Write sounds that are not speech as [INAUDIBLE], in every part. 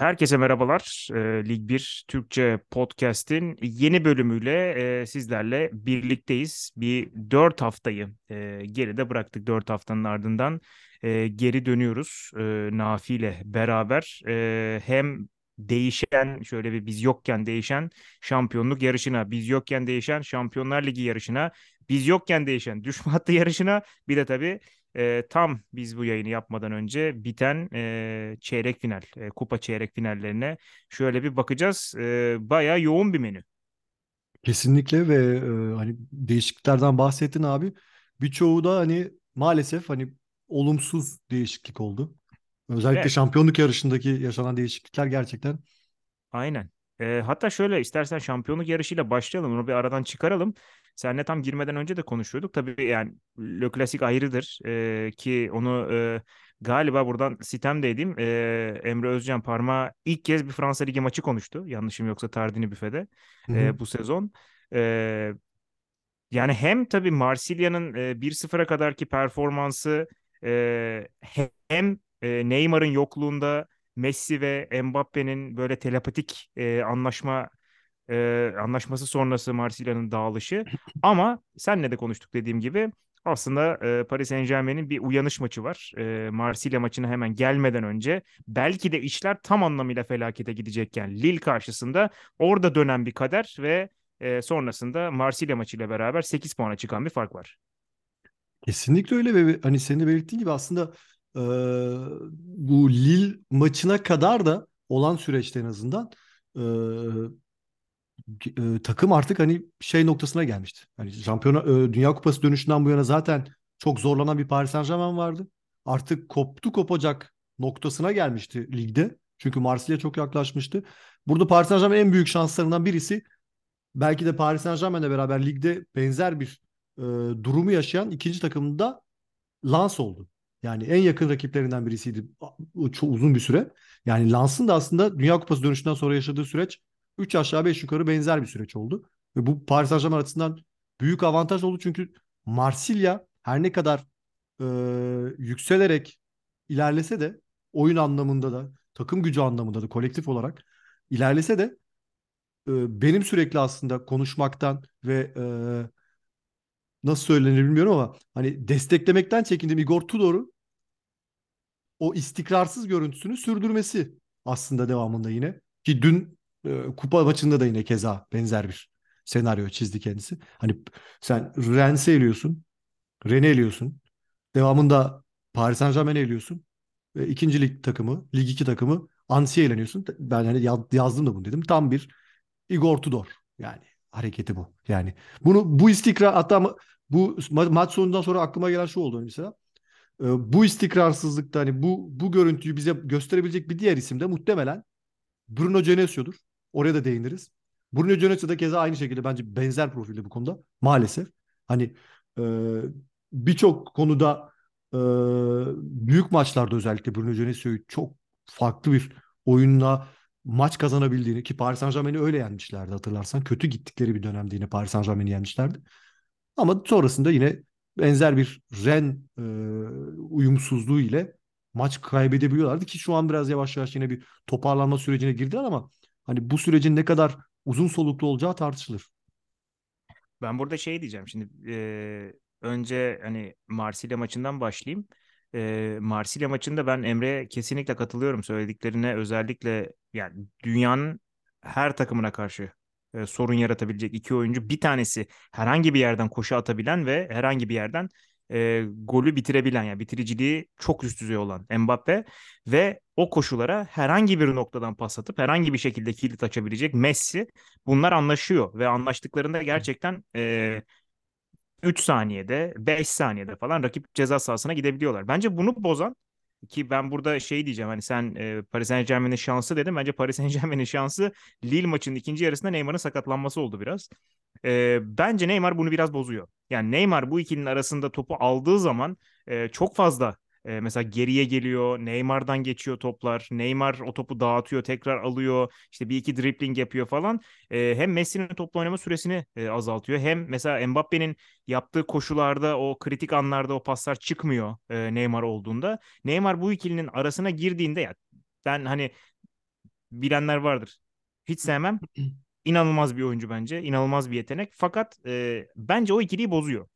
Herkese merhabalar. E, Lig 1 Türkçe Podcast'in yeni bölümüyle e, sizlerle birlikteyiz. Bir dört haftayı e, geride bıraktık. Dört haftanın ardından e, geri dönüyoruz e, Nafi ile beraber. E, hem değişen şöyle bir biz yokken değişen şampiyonluk yarışına, biz yokken değişen Şampiyonlar Ligi yarışına, biz yokken değişen düşme hattı yarışına bir de tabii e, tam biz bu yayını yapmadan önce biten e, çeyrek final, e, kupa çeyrek finallerine şöyle bir bakacağız. E, bayağı yoğun bir menü. Kesinlikle ve e, hani değişikliklerden bahsettin abi. Birçoğu da hani maalesef hani olumsuz değişiklik oldu. Özellikle Evet, şampiyonluk yarışındaki yaşanan değişiklikler gerçekten aynen. E, hatta şöyle istersen şampiyonluk yarışıyla başlayalım. Onu bir aradan çıkaralım. Seninle tam girmeden önce de konuşuyorduk. Tabii yani Le Classic ayrıdır e, ki onu e, galiba buradan sitem de edeyim. E, Emre Özcan Parmağı ilk kez bir Fransa Ligi maçı konuştu. Yanlışım yoksa Tardini Büfe'de Hı hı. e, bu sezon. E, Yani hem tabii Marsilya'nın e, 1-0'a kadarki performansı e, hem e, Neymar'ın yokluğunda Messi ve Mbappe'nin böyle telepatik e, anlaşma e, anlaşması sonrası Marsilya'nın dağılışı. Ama senle de konuştuk dediğim gibi aslında e, Paris Saint-Germain'in bir uyanış maçı var. E, Marsilya maçına hemen gelmeden önce belki de işler tam anlamıyla felakete gidecekken Lille karşısında orada dönen bir kader ve e, sonrasında Marsilya maçıyla beraber 8 puana çıkan bir fark var. kesinlikle öyle ve hani senin de belirttiğin gibi aslında e, bu Lille maçına kadar da olan süreçte en azından e, e, takım artık hani şey noktasına gelmişti. Hani şampiyona e, Dünya Kupası dönüşünden bu yana zaten çok zorlanan bir Paris Saint-Germain vardı. Artık koptu kopacak noktasına gelmişti ligde. Çünkü Marsilya çok yaklaşmıştı. Burada Paris Saint-Germain'in en büyük şanslarından birisi belki de Paris Saint-Germain'le beraber ligde benzer bir e, durumu yaşayan ikinci takımda Lens oldu. Yani en yakın rakiplerinden birisiydi çok uzun bir süre. Yani Lens'ın da aslında Dünya Kupası dönüşünden sonra yaşadığı süreç 3 aşağı 5 yukarı benzer bir süreç oldu. Ve bu Paris Saint-Germain açısından büyük avantaj oldu çünkü Marsilya her ne kadar e, yükselerek ilerlese de oyun anlamında da takım gücü anlamında da kolektif olarak ilerlese de e, benim sürekli aslında konuşmaktan ve e, nasıl söylenir bilmiyorum ama hani desteklemekten çekindiğim Igor Tudor'u o istikrarsız görüntüsünü sürdürmesi aslında devamında yine. Ki dün kupa maçında da yine keza benzer bir senaryo çizdi kendisi. Hani sen Rennes'i eliyorsun, Rennes'i eliyorsun. Devamında Paris Saint-Germain'i eliyorsun. Ve ikinci lig takımı, lig 2 takımı Ansi'ye eleniyorsun. Ben hani yazdım da bunu dedim. Tam bir Igor Tudor. Yani hareketi bu. Yani bunu bu istikrar hatta bu ma- maç sonundan sonra aklıma gelen şu oldu mesela. Ee, bu istikrarsızlıkta hani bu bu görüntüyü bize gösterebilecek bir diğer isim de muhtemelen Bruno Genesio'dur. Oraya da değiniriz. Bruno Genesio da keza aynı şekilde bence benzer profilde bu konuda maalesef. Hani e, birçok konuda e, büyük maçlarda özellikle Bruno Genesio'yu çok farklı bir oyunla maç kazanabildiğini ki Paris Saint-Germain'i öyle yenmişlerdi hatırlarsan. Kötü gittikleri bir dönemde yine Paris Saint-Germain'i yenmişlerdi. Ama sonrasında yine benzer bir Ren e, uyumsuzluğu ile maç kaybedebiliyorlardı ki şu an biraz yavaş yavaş yine bir toparlanma sürecine girdiler ama hani bu sürecin ne kadar uzun soluklu olacağı tartışılır. Ben burada şey diyeceğim şimdi e, önce hani Marsilya maçından başlayayım. E, Marsilya maçında ben Emre'ye kesinlikle katılıyorum söylediklerine özellikle yani dünyanın her takımına karşı e, sorun yaratabilecek iki oyuncu. Bir tanesi herhangi bir yerden koşu atabilen ve herhangi bir yerden e, golü bitirebilen yani bitiriciliği çok üst düzey olan Mbappe ve o koşulara herhangi bir noktadan pas atıp herhangi bir şekilde kilit açabilecek Messi. Bunlar anlaşıyor ve anlaştıklarında gerçekten e, 3 saniyede 5 saniyede falan rakip ceza sahasına gidebiliyorlar. Bence bunu bozan ki ben burada şey diyeceğim hani sen e, Paris Saint-Germain'in şansı dedim. Bence Paris Saint-Germain'in şansı Lille maçının ikinci yarısında Neymar'ın sakatlanması oldu biraz. E, bence Neymar bunu biraz bozuyor. Yani Neymar bu ikilinin arasında topu aldığı zaman e, çok fazla e, mesela geriye geliyor. Neymar'dan geçiyor toplar. Neymar o topu dağıtıyor, tekrar alıyor. İşte bir iki dribbling yapıyor falan. E, hem Messi'nin topla oynama süresini e, azaltıyor. Hem mesela Mbappe'nin yaptığı koşularda o kritik anlarda o paslar çıkmıyor e, Neymar olduğunda. Neymar bu ikilinin arasına girdiğinde ya ben hani bilenler vardır. Hiç sevmem. [CLEARS THROAT] İnanılmaz bir oyuncu bence. İnanılmaz bir yetenek. Fakat e, bence o ikiliyi bozuyor.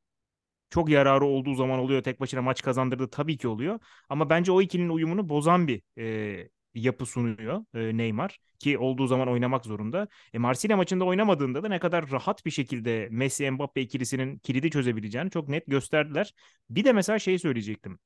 Çok yararı olduğu zaman oluyor. Tek başına maç kazandırdı tabii ki oluyor. Ama bence o ikilinin uyumunu bozan bir e, yapı sunuyor e, Neymar. Ki olduğu zaman oynamak zorunda. E, Marsilya maçında oynamadığında da ne kadar rahat bir şekilde Messi-Mbappe ikilisinin kilidi çözebileceğini çok net gösterdiler. Bir de mesela şey söyleyecektim.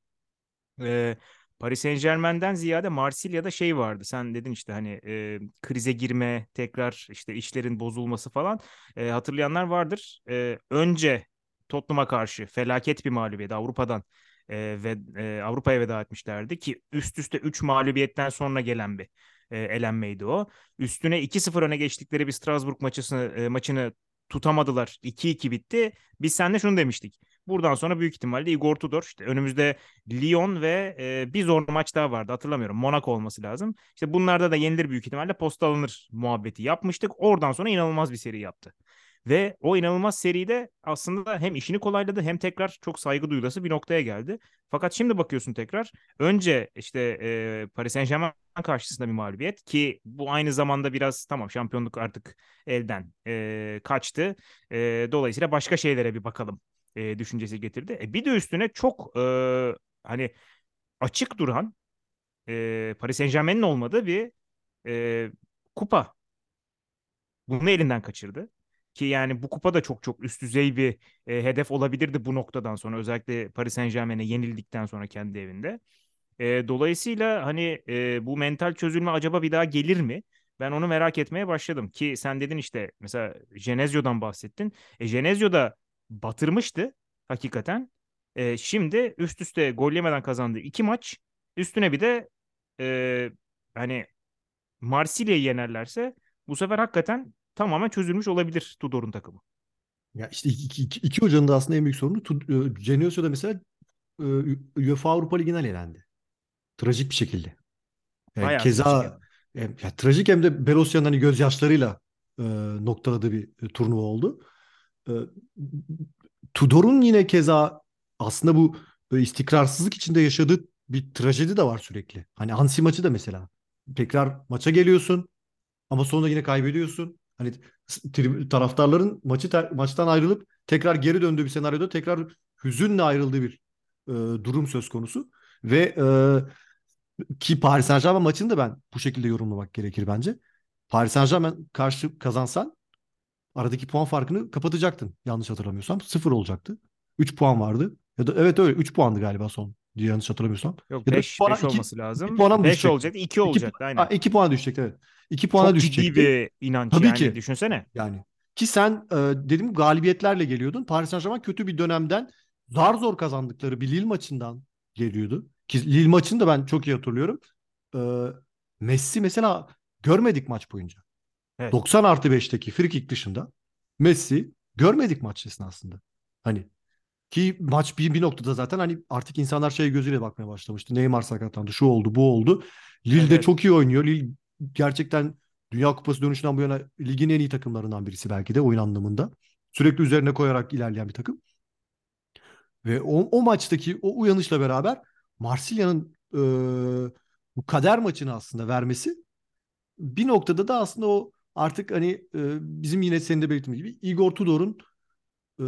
E, Paris Saint-Germain'den ziyade Marsilya'da şey vardı. Sen dedin işte hani e, krize girme, tekrar işte işlerin bozulması falan. E, hatırlayanlar vardır. E, önce Tottenham'a karşı felaket bir mağlubiyet Avrupa'dan e, ve e, Avrupa'ya veda etmişlerdi ki üst üste 3 mağlubiyetten sonra gelen bir e, elenmeydi o. Üstüne 2-0 öne geçtikleri bir Strasbourg maçını, e, maçını tutamadılar. 2-2 bitti. Biz seninle şunu demiştik. Buradan sonra büyük ihtimalle Igor Tudor işte önümüzde Lyon ve e, bir zor maç daha vardı hatırlamıyorum. Monaco olması lazım. İşte bunlarda da yenilir büyük ihtimalle posta alınır muhabbeti yapmıştık. Oradan sonra inanılmaz bir seri yaptı. Ve o inanılmaz seride aslında hem işini kolayladı hem tekrar çok saygı duyulası bir noktaya geldi. Fakat şimdi bakıyorsun tekrar önce işte e, Paris Saint Germain karşısında bir mağlubiyet ki bu aynı zamanda biraz tamam şampiyonluk artık elden e, kaçtı. E, dolayısıyla başka şeylere bir bakalım e, düşüncesi getirdi. E, bir de üstüne çok e, hani açık duran e, Paris Saint Germain'in olmadığı bir e, kupa. Bunu elinden kaçırdı. Ki yani bu kupa da çok çok üst düzey bir e, hedef olabilirdi bu noktadan sonra. Özellikle Paris Saint Germain'e yenildikten sonra kendi evinde. E, dolayısıyla hani e, bu mental çözülme acaba bir daha gelir mi? Ben onu merak etmeye başladım. Ki sen dedin işte mesela Genezio'dan bahsettin. E, Genezio da batırmıştı hakikaten. E, şimdi üst üste gol yemeden kazandığı iki maç. Üstüne bir de e, hani Marsilya'yı yenerlerse bu sefer hakikaten tamamen çözülmüş olabilir Tudor'un takımı. Ya işte iki, iki, iki hocanın da aslında en büyük sorunu e, Genesio'da mesela e, UEFA Avrupa Ligi'nden elendi. Trajik bir şekilde. Yani keza hem, ya, trajik hem de Belosya'nın hani gözyaşlarıyla e, noktaladığı bir e, turnuva oldu. E, Tudor'un yine keza aslında bu böyle istikrarsızlık içinde yaşadığı bir trajedi de var sürekli. Hani Ansi maçı da mesela. Tekrar maça geliyorsun ama sonra yine kaybediyorsun. Hani taraftarların maçı ter, maçtan ayrılıp tekrar geri döndüğü bir senaryoda tekrar hüzünle ayrıldığı bir e, durum söz konusu. Ve e, ki Paris Saint-Germain maçını da ben bu şekilde yorumlamak gerekir bence. Paris Saint-Germain karşı kazansan aradaki puan farkını kapatacaktın. Yanlış hatırlamıyorsam. Sıfır olacaktı. 3 puan vardı. Ya da evet öyle 3 puandı galiba son diye yanlış hatırlamıyorsam. Yok 5 5 olması lazım. 5 olacaktı 2 olacaktı aynen. 2 puan düşecekti evet. 2 puana Çok düşecekti. ciddi bir inanç Tabii yani ki. düşünsene. Yani ki sen e, dedim galibiyetlerle geliyordun. Paris Saint-Germain kötü bir dönemden zar zor kazandıkları bir Lille maçından geliyordu. Ki Lille maçını da ben çok iyi hatırlıyorum. E, Messi mesela görmedik maç boyunca. Evet. 90 artı 5'teki free kick dışında Messi görmedik maç esnasında. Hani ki maç bir, bir noktada zaten hani artık insanlar şey gözüyle bakmaya başlamıştı. Neymar sakatlandı, şu oldu, bu oldu. Lille de Evet. çok iyi oynuyor. Lille gerçekten Dünya Kupası dönüşünden bu yana ligin en iyi takımlarından birisi belki de oyun anlamında. Sürekli üzerine koyarak ilerleyen bir takım. Ve o, o maçtaki o uyanışla beraber Marsilya'nın e, bu kader maçını aslında vermesi bir noktada da aslında o artık hani e, bizim yine senin de belirttiğin gibi Igor Tudor'un e,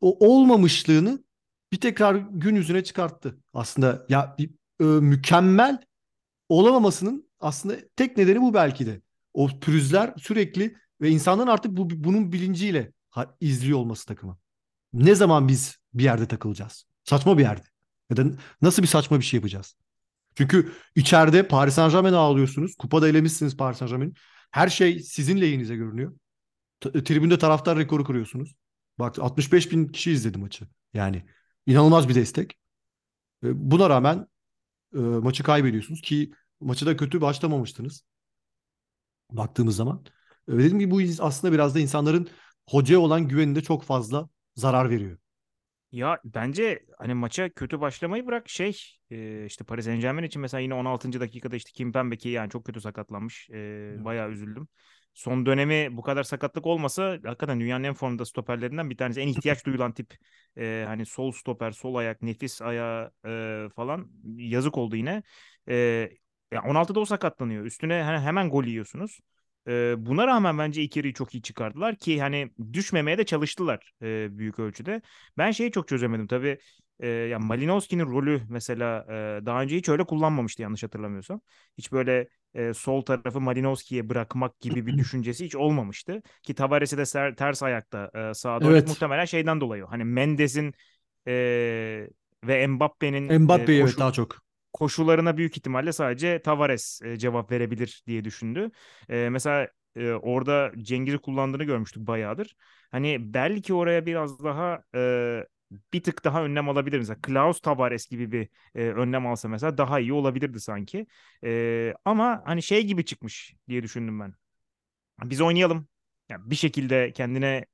o olmamışlığını bir tekrar gün yüzüne çıkarttı. Aslında ya bir, e, mükemmel olamamasının aslında tek nedeni bu belki de. O pürüzler sürekli ve insanların artık bu bunun bilinciyle izliyor olması takımı. Ne zaman biz bir yerde takılacağız? Saçma bir yerde. Ya da nasıl bir saçma bir şey yapacağız? Çünkü içeride Paris Saint-Germain'i ağlıyorsunuz. Kupada elemişsiniz Paris Saint-Germain'i. Her şey sizin lehinize görünüyor. T- tribünde taraftar rekoru kırıyorsunuz. Bak 65 bin kişi izledi maçı. Yani inanılmaz bir destek. Buna rağmen e, maçı kaybediyorsunuz ki maçı da kötü başlamamıştınız. Baktığımız zaman. E, Dediğim gibi bu aslında biraz da insanların hocaya olan güveninde çok fazla zarar veriyor. Ya bence hani maça kötü başlamayı bırak şey e, işte Paris Saint-Germain için mesela yine 16. dakikada işte Kimpembe ki yani çok kötü sakatlanmış. E, bayağı üzüldüm. Son dönemi bu kadar sakatlık olmasa hakikaten dünyanın en formda stoperlerinden bir tanesi. En ihtiyaç [LAUGHS] duyulan tip e, hani sol stoper, sol ayak, nefis ayağı e, falan yazık oldu yine. E, Ya 16'da o sakatlanıyor. Üstüne hani hemen gol yiyorsunuz. Ee, buna rağmen bence yarıyı çok iyi çıkardılar ki hani düşmemeye de çalıştılar e, büyük ölçüde. Ben şeyi çok çözemedim tabii. E, ya Malinowski'nin rolü mesela e, daha önce hiç öyle kullanmamıştı yanlış hatırlamıyorsam. Hiç böyle e, sol tarafı Malinowski'ye bırakmak gibi bir [LAUGHS] düşüncesi hiç olmamıştı. Ki Tavares'i de ser- ters ayakta e, sağa doğru Evet. muhtemelen şeyden dolayı. Hani Mendes'in e, ve Mbappe'nin e, Mbappe'yi evet koşu, daha çok. koşularına büyük ihtimalle sadece Tavares e, cevap verebilir diye düşündü. E, mesela e, orada Cengiz'i kullandığını görmüştük bayağıdır. Hani belki oraya biraz daha e, bir tık daha önlem alabilir. Mesela Klaus Tavares gibi bir e, önlem alsa mesela daha iyi olabilirdi sanki. E, ama hani şey gibi çıkmış diye düşündüm ben. Biz oynayalım. Yani bir şekilde kendine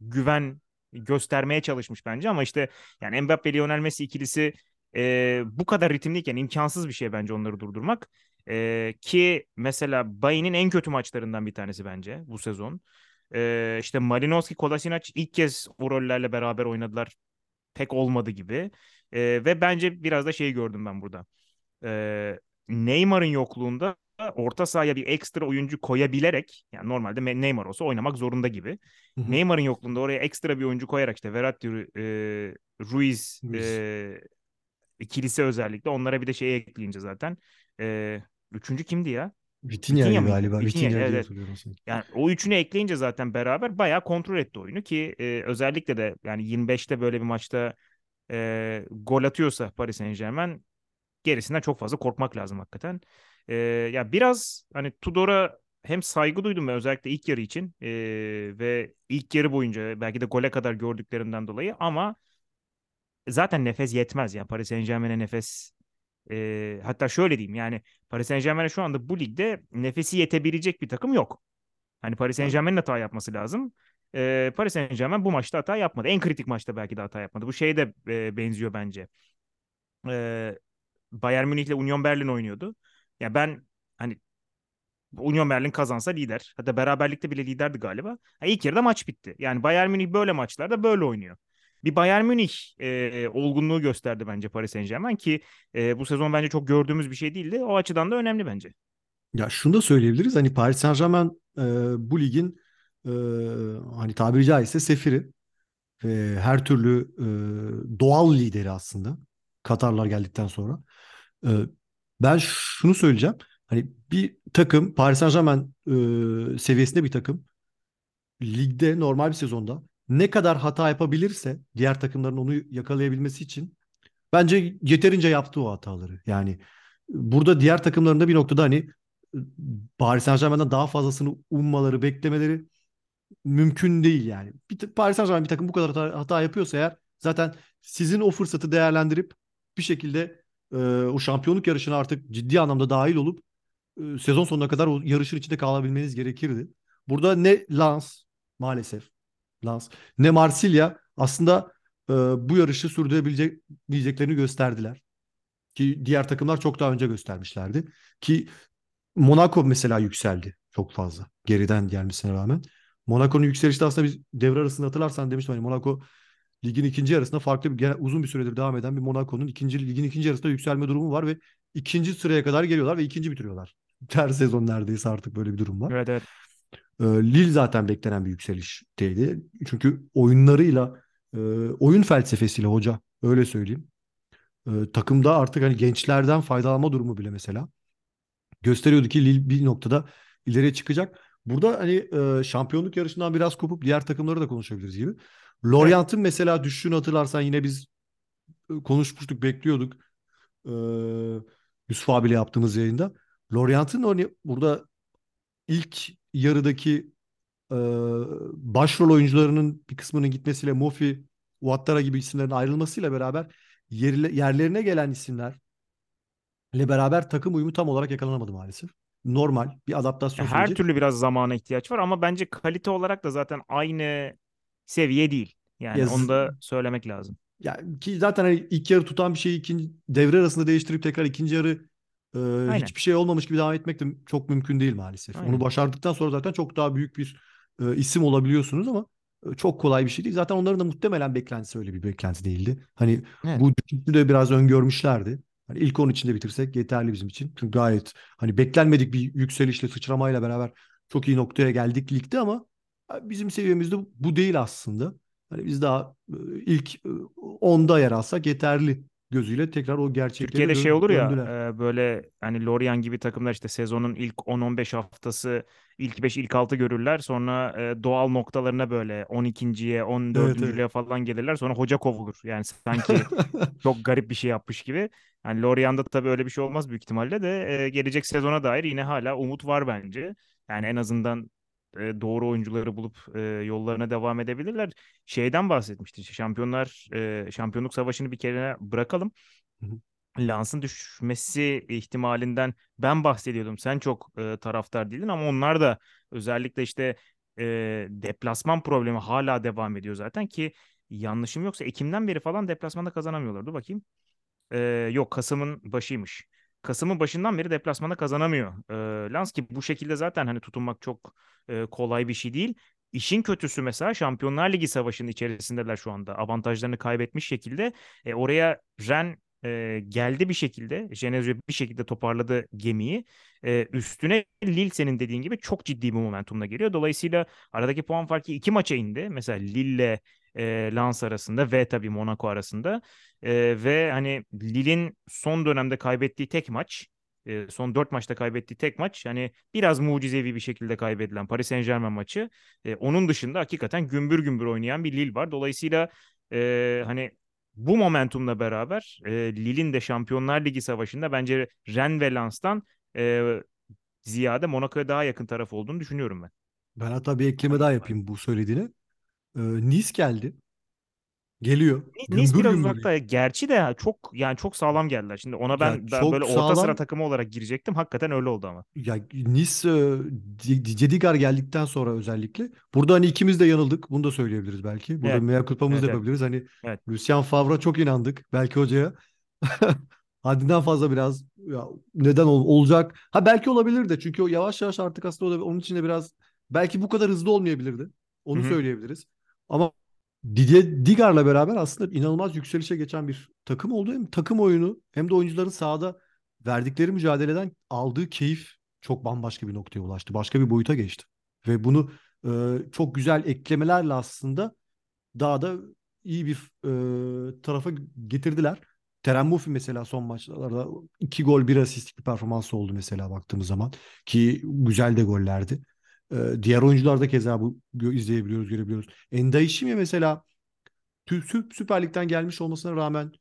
güven göstermeye çalışmış bence ama işte yani Mbappe Lionel Messi ikilisi e, bu kadar ritimliyken imkansız bir şey bence onları durdurmak. E, ki mesela Bayern'in en kötü maçlarından bir tanesi bence bu sezon. E, işte Malinowski, Kolasinac ilk kez o rollerle beraber oynadılar. Pek olmadı gibi. E, ve bence biraz da şey gördüm ben burada. E, Neymar'ın yokluğunda orta sahaya bir ekstra oyuncu koyabilerek yani normalde Neymar olsa oynamak zorunda gibi. Neymar'ın yokluğunda oraya ekstra bir oyuncu koyarak işte Verratti, e, Ruiz Biz- e, ikilisi özellikle onlara bir de şey ekleyince zaten. E, üçüncü kimdi ya? Vitinha galiba. Vitinha, evet, evet. Yani o üçünü ekleyince zaten beraber bayağı kontrol etti oyunu ki e, özellikle de yani 25'te böyle bir maçta e, gol atıyorsa Paris Saint-Germain gerisinden çok fazla korkmak lazım hakikaten. Ee, ya biraz hani Tudor'a hem saygı duydum ben özellikle ilk yarı için ee, ve ilk yarı boyunca belki de gole kadar gördüklerimden dolayı ama zaten nefes yetmez yani Paris Saint-Germain'e nefes ee, hatta şöyle diyeyim yani Paris Saint-Germain'e şu anda bu ligde nefesi yetebilecek bir takım yok. Hani Paris Saint-Germain'in hata yapması lazım. Ee, Paris Saint-Germain bu maçta hata yapmadı. En kritik maçta belki de hata yapmadı. Bu şeye de e, benziyor bence. Ee, Bayern Münih'le Union Berlin oynuyordu. Ya ben hani Union Berlin kazansa lider. Hatta beraberlikte bile liderdi galiba. Ha, ilk yarıda maç bitti. Yani Bayern Münih böyle maçlarda böyle oynuyor. Bir Bayern Münih e, olgunluğu gösterdi bence Paris Saint-Germain ki e, bu sezon bence çok gördüğümüz bir şey değildi. O açıdan da önemli bence. Ya şunu da söyleyebiliriz. Hani Paris Saint-Germain e, bu ligin e, hani tabiri caizse sefiri ve her türlü e, doğal lideri aslında. Katarlar geldikten sonra. E, ben şunu söyleyeceğim. Hani bir takım Paris Saint-Germain e, seviyesinde bir takım ligde normal bir sezonda ne kadar hata yapabilirse diğer takımların onu yakalayabilmesi için bence yeterince yaptı o hataları. Yani burada diğer takımların da bir noktada hani Paris Saint-Germain'den daha fazlasını ummaları, beklemeleri mümkün değil yani. Bir, Paris Saint-Germain bir takım bu kadar hata, hata yapıyorsa eğer zaten sizin o fırsatı değerlendirip bir şekilde e, o şampiyonluk yarışına artık ciddi anlamda dahil olup e, sezon sonuna kadar o yarışın içinde kalabilmeniz gerekirdi. Burada ne Lens maalesef Lens ne Marsilya aslında e, bu yarışı sürdürebileceklerini gösterdiler. Ki diğer takımlar çok daha önce göstermişlerdi. Ki Monaco mesela yükseldi çok fazla. Geriden gelmesine rağmen. Monaco'nun yükselişte aslında biz devre arasında hatırlarsan demiştim hani Monaco ligin ikinci yarısında farklı bir uzun bir süredir devam eden bir Monaco'nun ikinci ligin ikinci yarısında yükselme durumu var ve ikinci sıraya kadar geliyorlar ve ikinci bitiriyorlar. Her sezon neredeyse artık böyle bir durum var. Evet evet. Ee, Lille zaten beklenen bir yükselişteydi. Çünkü oyunlarıyla, e, oyun felsefesiyle hoca öyle söyleyeyim. E, takımda artık hani gençlerden faydalanma durumu bile mesela gösteriyordu ki Lille bir noktada ileriye çıkacak. Burada hani e, şampiyonluk yarışından biraz kopup diğer takımları da konuşabiliriz gibi. Lorient'in mesela düşüşünü hatırlarsan yine biz e, konuşmuştuk, bekliyorduk. E, Yusuf abiyle yaptığımız yayında. Lorient'in hani burada ilk yarıdaki e, başrol oyuncularının bir kısmının gitmesiyle Mofi, Ouattara gibi isimlerin ayrılmasıyla beraber yerle, yerlerine gelen isimler ile beraber takım uyumu tam olarak yakalanamadı maalesef. Normal bir adaptasyon her süreci. türlü biraz zamana ihtiyaç var ama bence kalite olarak da zaten aynı seviye değil. Yani Ya, onu da söylemek lazım. ya ki zaten hani ilk yarı tutan bir şeyi ikinci devre arasında değiştirip tekrar ikinci yarı e, Aynen. hiçbir şey olmamış gibi devam etmek de çok mümkün değil maalesef. Onu Aynen. başardıktan sonra zaten çok daha büyük bir e, isim olabiliyorsunuz ama e, çok kolay bir şey değil. Zaten onların da muhtemelen beklentisi öyle bir beklenti değildi. Hani Evet. bu düşüşü de biraz öngörmüşlerdi. Hani ilk 10 içinde bitirsek yeterli bizim için. Çünkü gayet hani beklenmedik bir yükselişle sıçramayla beraber çok iyi noktaya geldik ligde ama bizim seviyemizde bu değil aslında. Hani biz daha ilk 10'da e, yer alsak yeterli gözüyle tekrar o gerçeklere Türkiye'de şey dön- olur ya döndüler. e, böyle hani Lorient gibi takımlar işte sezonun ilk 10-15 haftası ilk 5 ilk 6 görürler. Sonra e, doğal noktalarına böyle 12.ye Evet evet. 14.lüğe falan gelirler. Sonra hoca kovulur. Yani [LAUGHS] sanki çok garip bir şey yapmış gibi. Yani Lorient'da tabii öyle bir şey olmaz büyük ihtimalle de e, gelecek sezona dair yine hala umut var bence. Yani en azından e, doğru oyuncuları bulup e, yollarına devam edebilirler. Şeyden bahsetmişti. işte Şampiyonlar e, şampiyonluk savaşını bir kere bırakalım. Lans'ın düşmesi ihtimalinden ben bahsediyordum. Sen çok e, taraftar değildin ama onlar da özellikle işte e, deplasman problemi hala devam ediyor zaten ki yanlışım yoksa Ekim'den beri falan deplasmanda kazanamıyorlardı. Bakayım. E, yok Kasım'ın başıymış. Kasım'ın başından beri deplasmanda kazanamıyor. E, Lens ki bu şekilde zaten hani tutunmak çok e, kolay bir şey değil. İşin kötüsü mesela Şampiyonlar Ligi savaşının içerisindeler şu anda. Avantajlarını kaybetmiş şekilde. E, oraya Ren e, geldi bir şekilde. Genesio bir şekilde toparladı gemiyi. E, üstüne Lille senin dediğin gibi çok ciddi bir momentumla geliyor. Dolayısıyla aradaki puan farkı iki maça indi. Mesela Lille e, Lens arasında ve tabii Monaco arasında. E, ve hani Lille'in son dönemde kaybettiği tek maç e, son dört maçta kaybettiği tek maç yani biraz mucizevi bir şekilde kaybedilen Paris Saint-Germain maçı. E, onun dışında hakikaten gümbür gümbür oynayan bir Lille var. Dolayısıyla e, hani bu momentumla beraber e, Lille'in de Şampiyonlar Ligi savaşında bence Rennes ve Lens'tan e, ziyade Monaco'ya daha yakın taraf olduğunu düşünüyorum ben. Ben hatta bir ekleme daha yapayım bu söylediğine. Ee, Nice geldi. Geliyor. Nice biraz uzakta. Gerçi de çok yani çok sağlam geldiler. Şimdi ona ben, ben böyle çok orta sıra sağlam. takımı olarak girecektim. Hakikaten öyle oldu ama. Ya Nice Cedigar geldikten sonra özellikle. Burada hani ikimiz de yanıldık. Bunu da söyleyebiliriz belki. Burada Evet. mea culpa'mızı da Evet evet. yapabiliriz. Hani Evet. Lucien Favre'a çok inandık. Belki hocaya. [LAUGHS] Haddinden fazla biraz ya neden ol- olacak? Ha belki olabilir de çünkü o yavaş yavaş artık aslında o da, onun için de biraz belki bu kadar hızlı olmayabilirdi. Onu hı. söyleyebiliriz. Ama Digar'la beraber aslında inanılmaz yükselişe geçen bir takım oldu. Hem takım oyunu hem de oyuncuların sahada verdikleri mücadeleden aldığı keyif çok bambaşka bir noktaya ulaştı. Başka bir boyuta geçti. Ve bunu e, çok güzel eklemelerle aslında daha da iyi bir e, tarafa getirdiler. Teren Murphy mesela son maçlarda iki gol bir asistlik bir performansı oldu mesela baktığımız zaman. Ki güzel de gollerdi. E, diğer oyuncular da keza bu izleyebiliyoruz, görebiliyoruz. Endaişim'e mesela Süper Lig'den gelmiş olmasına rağmen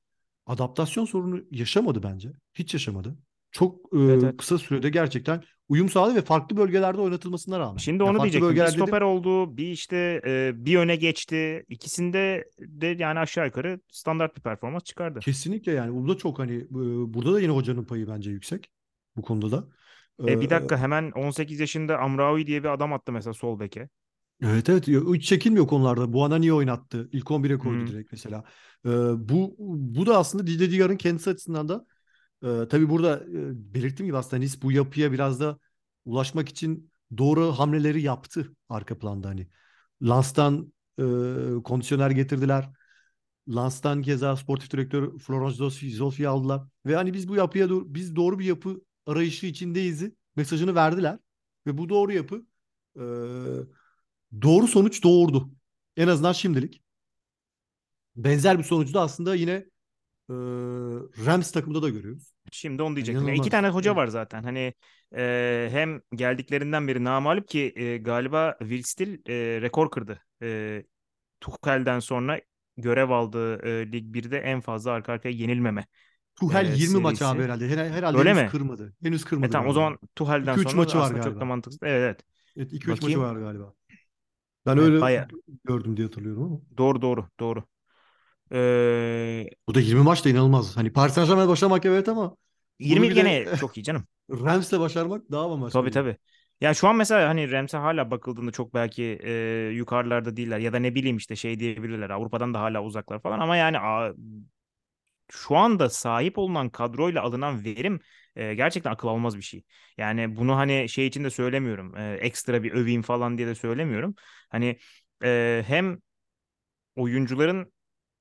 adaptasyon sorunu yaşamadı bence. Hiç yaşamadı. Çok Evet e, evet. kısa sürede gerçekten uyum sağladı ve farklı bölgelerde oynatılmasına rağmen. Şimdi onu farklı diyecektim. Bir bölgeler dedim stoper oldu, bir işte e, bir öne geçti. İkisinde de yani aşağı yukarı standart bir performans çıkardı. Kesinlikle yani burada çok hani e, burada da yine hocanın payı bence yüksek bu konuda da. E bir Ee, dakika hemen 18 yaşında Amraoui diye bir adam attı mesela sol beke. evet evet hiç çekinmiyor konularda. Bu ana niye oynattı? İlk 11'e Hı koydu hı. direkt mesela. Ee, bu bu da aslında Didier Digar'ın kendisi açısından da e, tabii burada e, belirttiğim gibi aslında Nice bu yapıya biraz da ulaşmak için doğru hamleleri yaptı arka planda hani. Lans'tan e, kondisyoner getirdiler. Lans'tan keza sportif direktör Florence Zolfi, Zolfi'yi aldılar. Ve hani biz bu yapıya do- biz doğru bir yapı arayışı içindeyiz mesajını verdiler. Ve bu doğru yapı e, doğru sonuç doğurdu. En azından şimdilik. Benzer bir sonucu da aslında yine e, Rams takımında da görüyoruz. Şimdi onu Yani diyecektim. Ya iki tane hoca var zaten. Hani e, hem geldiklerinden beri namağlup ki e, galiba Will Still e, rekor kırdı. E, Tuchel'den sonra görev aldığı e, Lig 1'de en fazla arka arkaya yenilmeme Tuhel e, 20 maç abi serisi. herhalde. Her- Herhalde Öyle henüz mi? kırmadı. Henüz E kırmadı tamam o galiba. zaman Tuchel'den 2-3 sonra maçı var aslında çok da galiba. mantıksız. Evet evet. Evet 2-3 maçı var galiba. Ben Evet öyle baya gördüm diye hatırlıyorum ama. doğru doğru doğru. E, Bu da 20 maç da inanılmaz. Hani Paris Saint-Germain'le başlamak evet ama bunu 20 bir de gene çok iyi canım. [LAUGHS] Rams'le başarmak daha bambaşka Tabii bir yer. tabii. Ya şu an mesela hani Rams'e hala bakıldığında çok belki e, yukarılarda değiller ya da ne bileyim işte şey diyebilirler Avrupa'dan da hala uzaklar falan ama yani a, şu anda sahip olunan kadroyla alınan verim e, gerçekten akıl almaz bir şey. Yani bunu hani şey için de söylemiyorum e, ekstra bir öveyim falan diye de söylemiyorum. Hani e, hem oyuncuların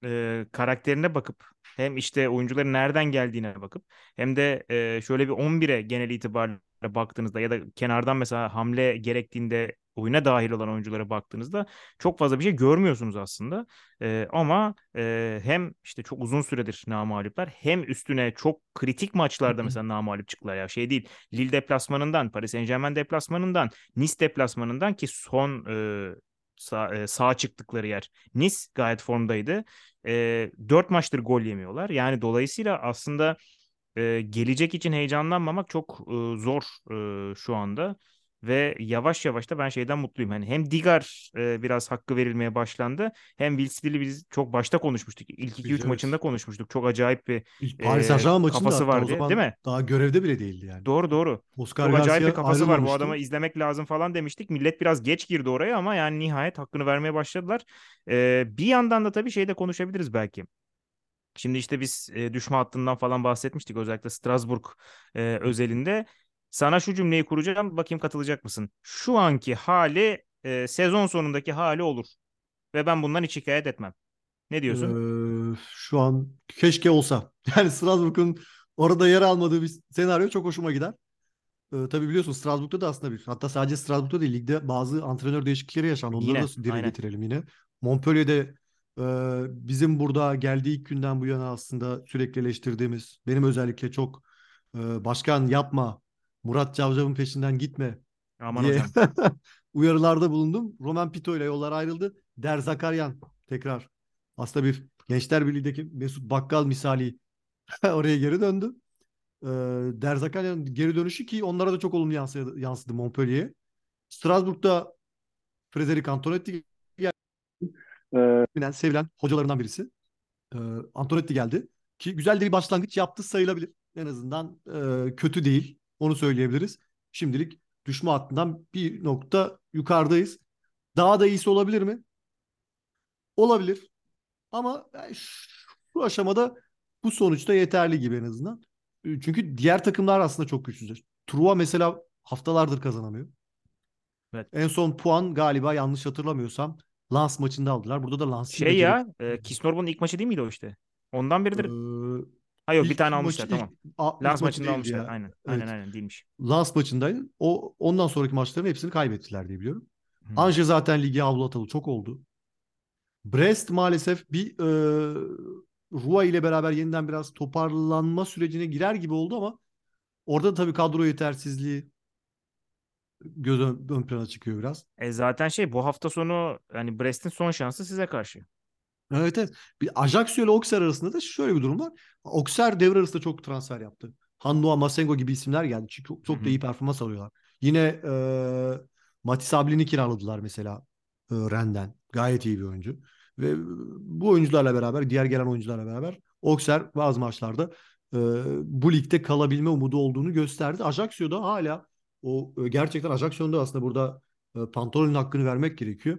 e, karakterine bakıp hem işte oyuncuların nereden geldiğine bakıp hem de e, şöyle bir 11'e genel itibariyle baktığınızda ya da kenardan mesela hamle gerektiğinde oyuna dahil olan oyunculara baktığınızda çok fazla bir şey görmüyorsunuz aslında. E, ama e, hem işte çok uzun süredir namağluplar hem üstüne çok kritik maçlarda mesela namağlup çıktılar ya şey değil. Lille deplasmanından, Paris Saint-Germain deplasmanından, Nice deplasmanından ki son e, sağ, e, sağ çıktıkları yer. Nice gayet formdaydı. E, 4 maçtır gol yemiyorlar. Yani dolayısıyla aslında e, gelecek için heyecanlanmamak çok e, zor e, şu anda. Ve yavaş yavaş da ben şeyden mutluyum. Hani hem Digar e, biraz hakkı verilmeye başlandı. Hem Will Steele'i biz çok başta konuşmuştuk. İlk 2-3 maçında konuşmuştuk. Çok acayip bir Paris maçında kafası var o zaman Değil mi? daha görevde bile değildi yani. Doğru doğru. Oscar Çok acayip bir kafası var. Bu adamı izlemek lazım falan demiştik. Millet biraz geç girdi oraya ama yani nihayet hakkını vermeye başladılar. Ee, bir yandan da tabii şeyde konuşabiliriz belki. Şimdi işte biz e, düşme hattından falan bahsetmiştik özellikle Strasbourg e, özelinde. Sana şu cümleyi kuracağım bakayım katılacak mısın? Şu anki hali e, sezon sonundaki hali olur ve ben bundan hiç şikayet etmem. Ne diyorsun? Ee, şu an keşke olsa. [LAUGHS] Yani Strasbourg'un orada yer almadığı bir senaryo çok hoşuma gider. Ee, tabii biliyorsun Strasbourg'da da aslında bir hatta sadece Strasbourg'da değil ligde bazı antrenör değişiklikleri yaşandı. Onları Yine, da dile aynen. getirelim yine. Montpellier'de bizim burada geldiği ilk günden bu yana aslında sürekli eleştirdiğimiz benim özellikle çok başkan yapma Murat Cavcav'ın peşinden gitme Aman diye hocam. [LAUGHS] uyarılarda bulundum. Roman Pito ile yollar ayrıldı. Der Zakaryan tekrar aslında bir Gençler Birliği'ndeki Mesut Bakkal misali [LAUGHS] oraya geri döndü. Der Zakaryan geri dönüşü ki onlara da çok olumlu yansıdı, yansıdı Montpellier'e. Strasbourg'da Frederic Antonetti. Ee, sevilen hocalarından birisi. Ee, Antonetti geldi. Ki güzel de bir başlangıç yaptı sayılabilir. En azından e, kötü değil. Onu söyleyebiliriz. Şimdilik düşme hattından bir nokta yukarıdayız. Daha da iyisi olabilir mi? Olabilir. Ama yani şu aşamada bu sonuçta yeterli gibi en azından. Çünkü diğer takımlar aslında çok güçsüz. Truva mesela haftalardır kazanamıyor. Evet. En son puan galiba yanlış hatırlamıyorsam Lens maçında aldılar. Burada da Lens'in Şey ya e, Kisnorbo'nun ilk maçı değil miydi o işte? Ondan beridir. Ee, ha yok bir tane maçı- almışlar ilk- tamam. Lens maçı maçında almışlar. ya. Aynen. Evet. Aynen aynen değilmiş. Lens maçındaydı. O ondan sonraki maçların hepsini kaybettiler diye biliyorum. Hı. Anje zaten ligi avlatalı çok oldu. Brest maalesef bir e, Rua ile beraber yeniden biraz toparlanma sürecine girer gibi oldu ama orada da tabii kadro yetersizliği göz ön, ön plana çıkıyor biraz. E zaten şey bu hafta sonu yani Brest'in son şansı size karşı. Evet evet. Bir Ajaccio ile Auxerre arasında da şöyle bir durum var. Auxerre devre arasında çok transfer yaptı. Hannoa, Masengo gibi isimler geldi. Çünkü çok, çok da iyi performans alıyorlar. Yine e, Matis Ablin'i kiraladılar mesela e, Rennes'den. Gayet iyi bir oyuncu. Ve bu oyuncularla beraber, diğer gelen oyuncularla beraber Auxerre bazı maçlarda e, bu ligde kalabilme umudu olduğunu gösterdi. Ajaccio da hala o e, gerçekten Ajaccion'un da aslında burada e, Pantolo'nun hakkını vermek gerekiyor.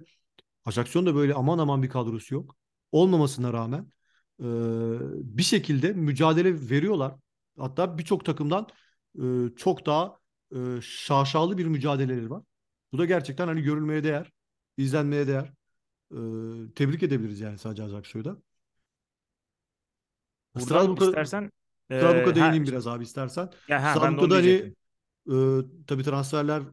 Ajaccion'un da böyle aman aman bir kadrosu yok. Olmamasına rağmen e, bir şekilde mücadele veriyorlar. Hatta birçok takımdan e, çok daha e, şaşalı bir mücadeleleri var. Bu da gerçekten hani görülmeye değer, izlenmeye değer. E, tebrik edebiliriz yani sadece. Buradan Strasbourg'a istersen e, Strasbourg'a ha, değineyim biraz abi istersen. ya, ha, Strasbourg'da hani. E, tabii transferler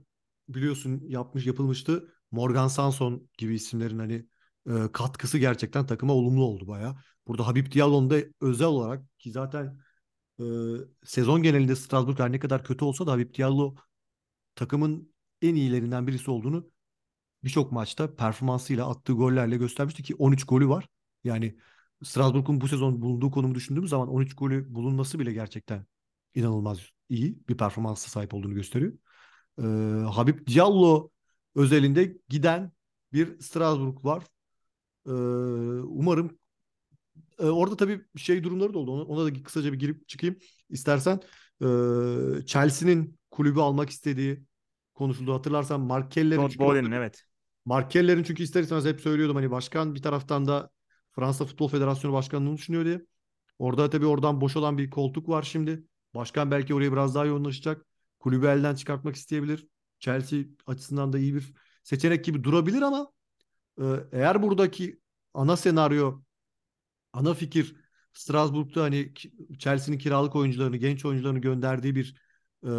biliyorsun yapmış yapılmıştı. Morgan Sanson gibi isimlerin hani e, katkısı gerçekten takıma olumlu oldu baya. Burada Habib Diallo'nun da özel olarak ki zaten e, sezon genelinde Strasbourg her ne kadar kötü olsa da Habib Diallo takımın en iyilerinden birisi olduğunu birçok maçta performansıyla attığı gollerle göstermişti ki 13 golü var. Yani Strasbourg'un bu sezon bulunduğu konumu düşündüğümüz zaman 13 golü bulunması bile gerçekten inanılmaz iyi bir performansa sahip olduğunu gösteriyor. Ee, Habib Diallo özelinde giden bir Strasbourg var. Ee, umarım e, orada tabii şey durumları da oldu. Ona, ona da kısaca bir girip çıkayım istersen. Ee, Chelsea'nin kulübü almak istediği konuşuldu. Hatırlarsan Mark Keller'in Bowley'nin evet. Mark Keller'in çünkü ister istemez hep söylüyordum hani başkan bir taraftan da Fransa Futbol Federasyonu başkanlığını düşünüyor diye. Orada tabii oradan boş olan bir koltuk var şimdi. Başkan belki oraya biraz daha yoğunlaşacak. Kulübü elden çıkartmak isteyebilir. Chelsea açısından da iyi bir seçenek gibi durabilir ama e, eğer buradaki ana senaryo ana fikir Strasbourg'da hani Chelsea'nin kiralık oyuncularını, genç oyuncularını gönderdiği bir e,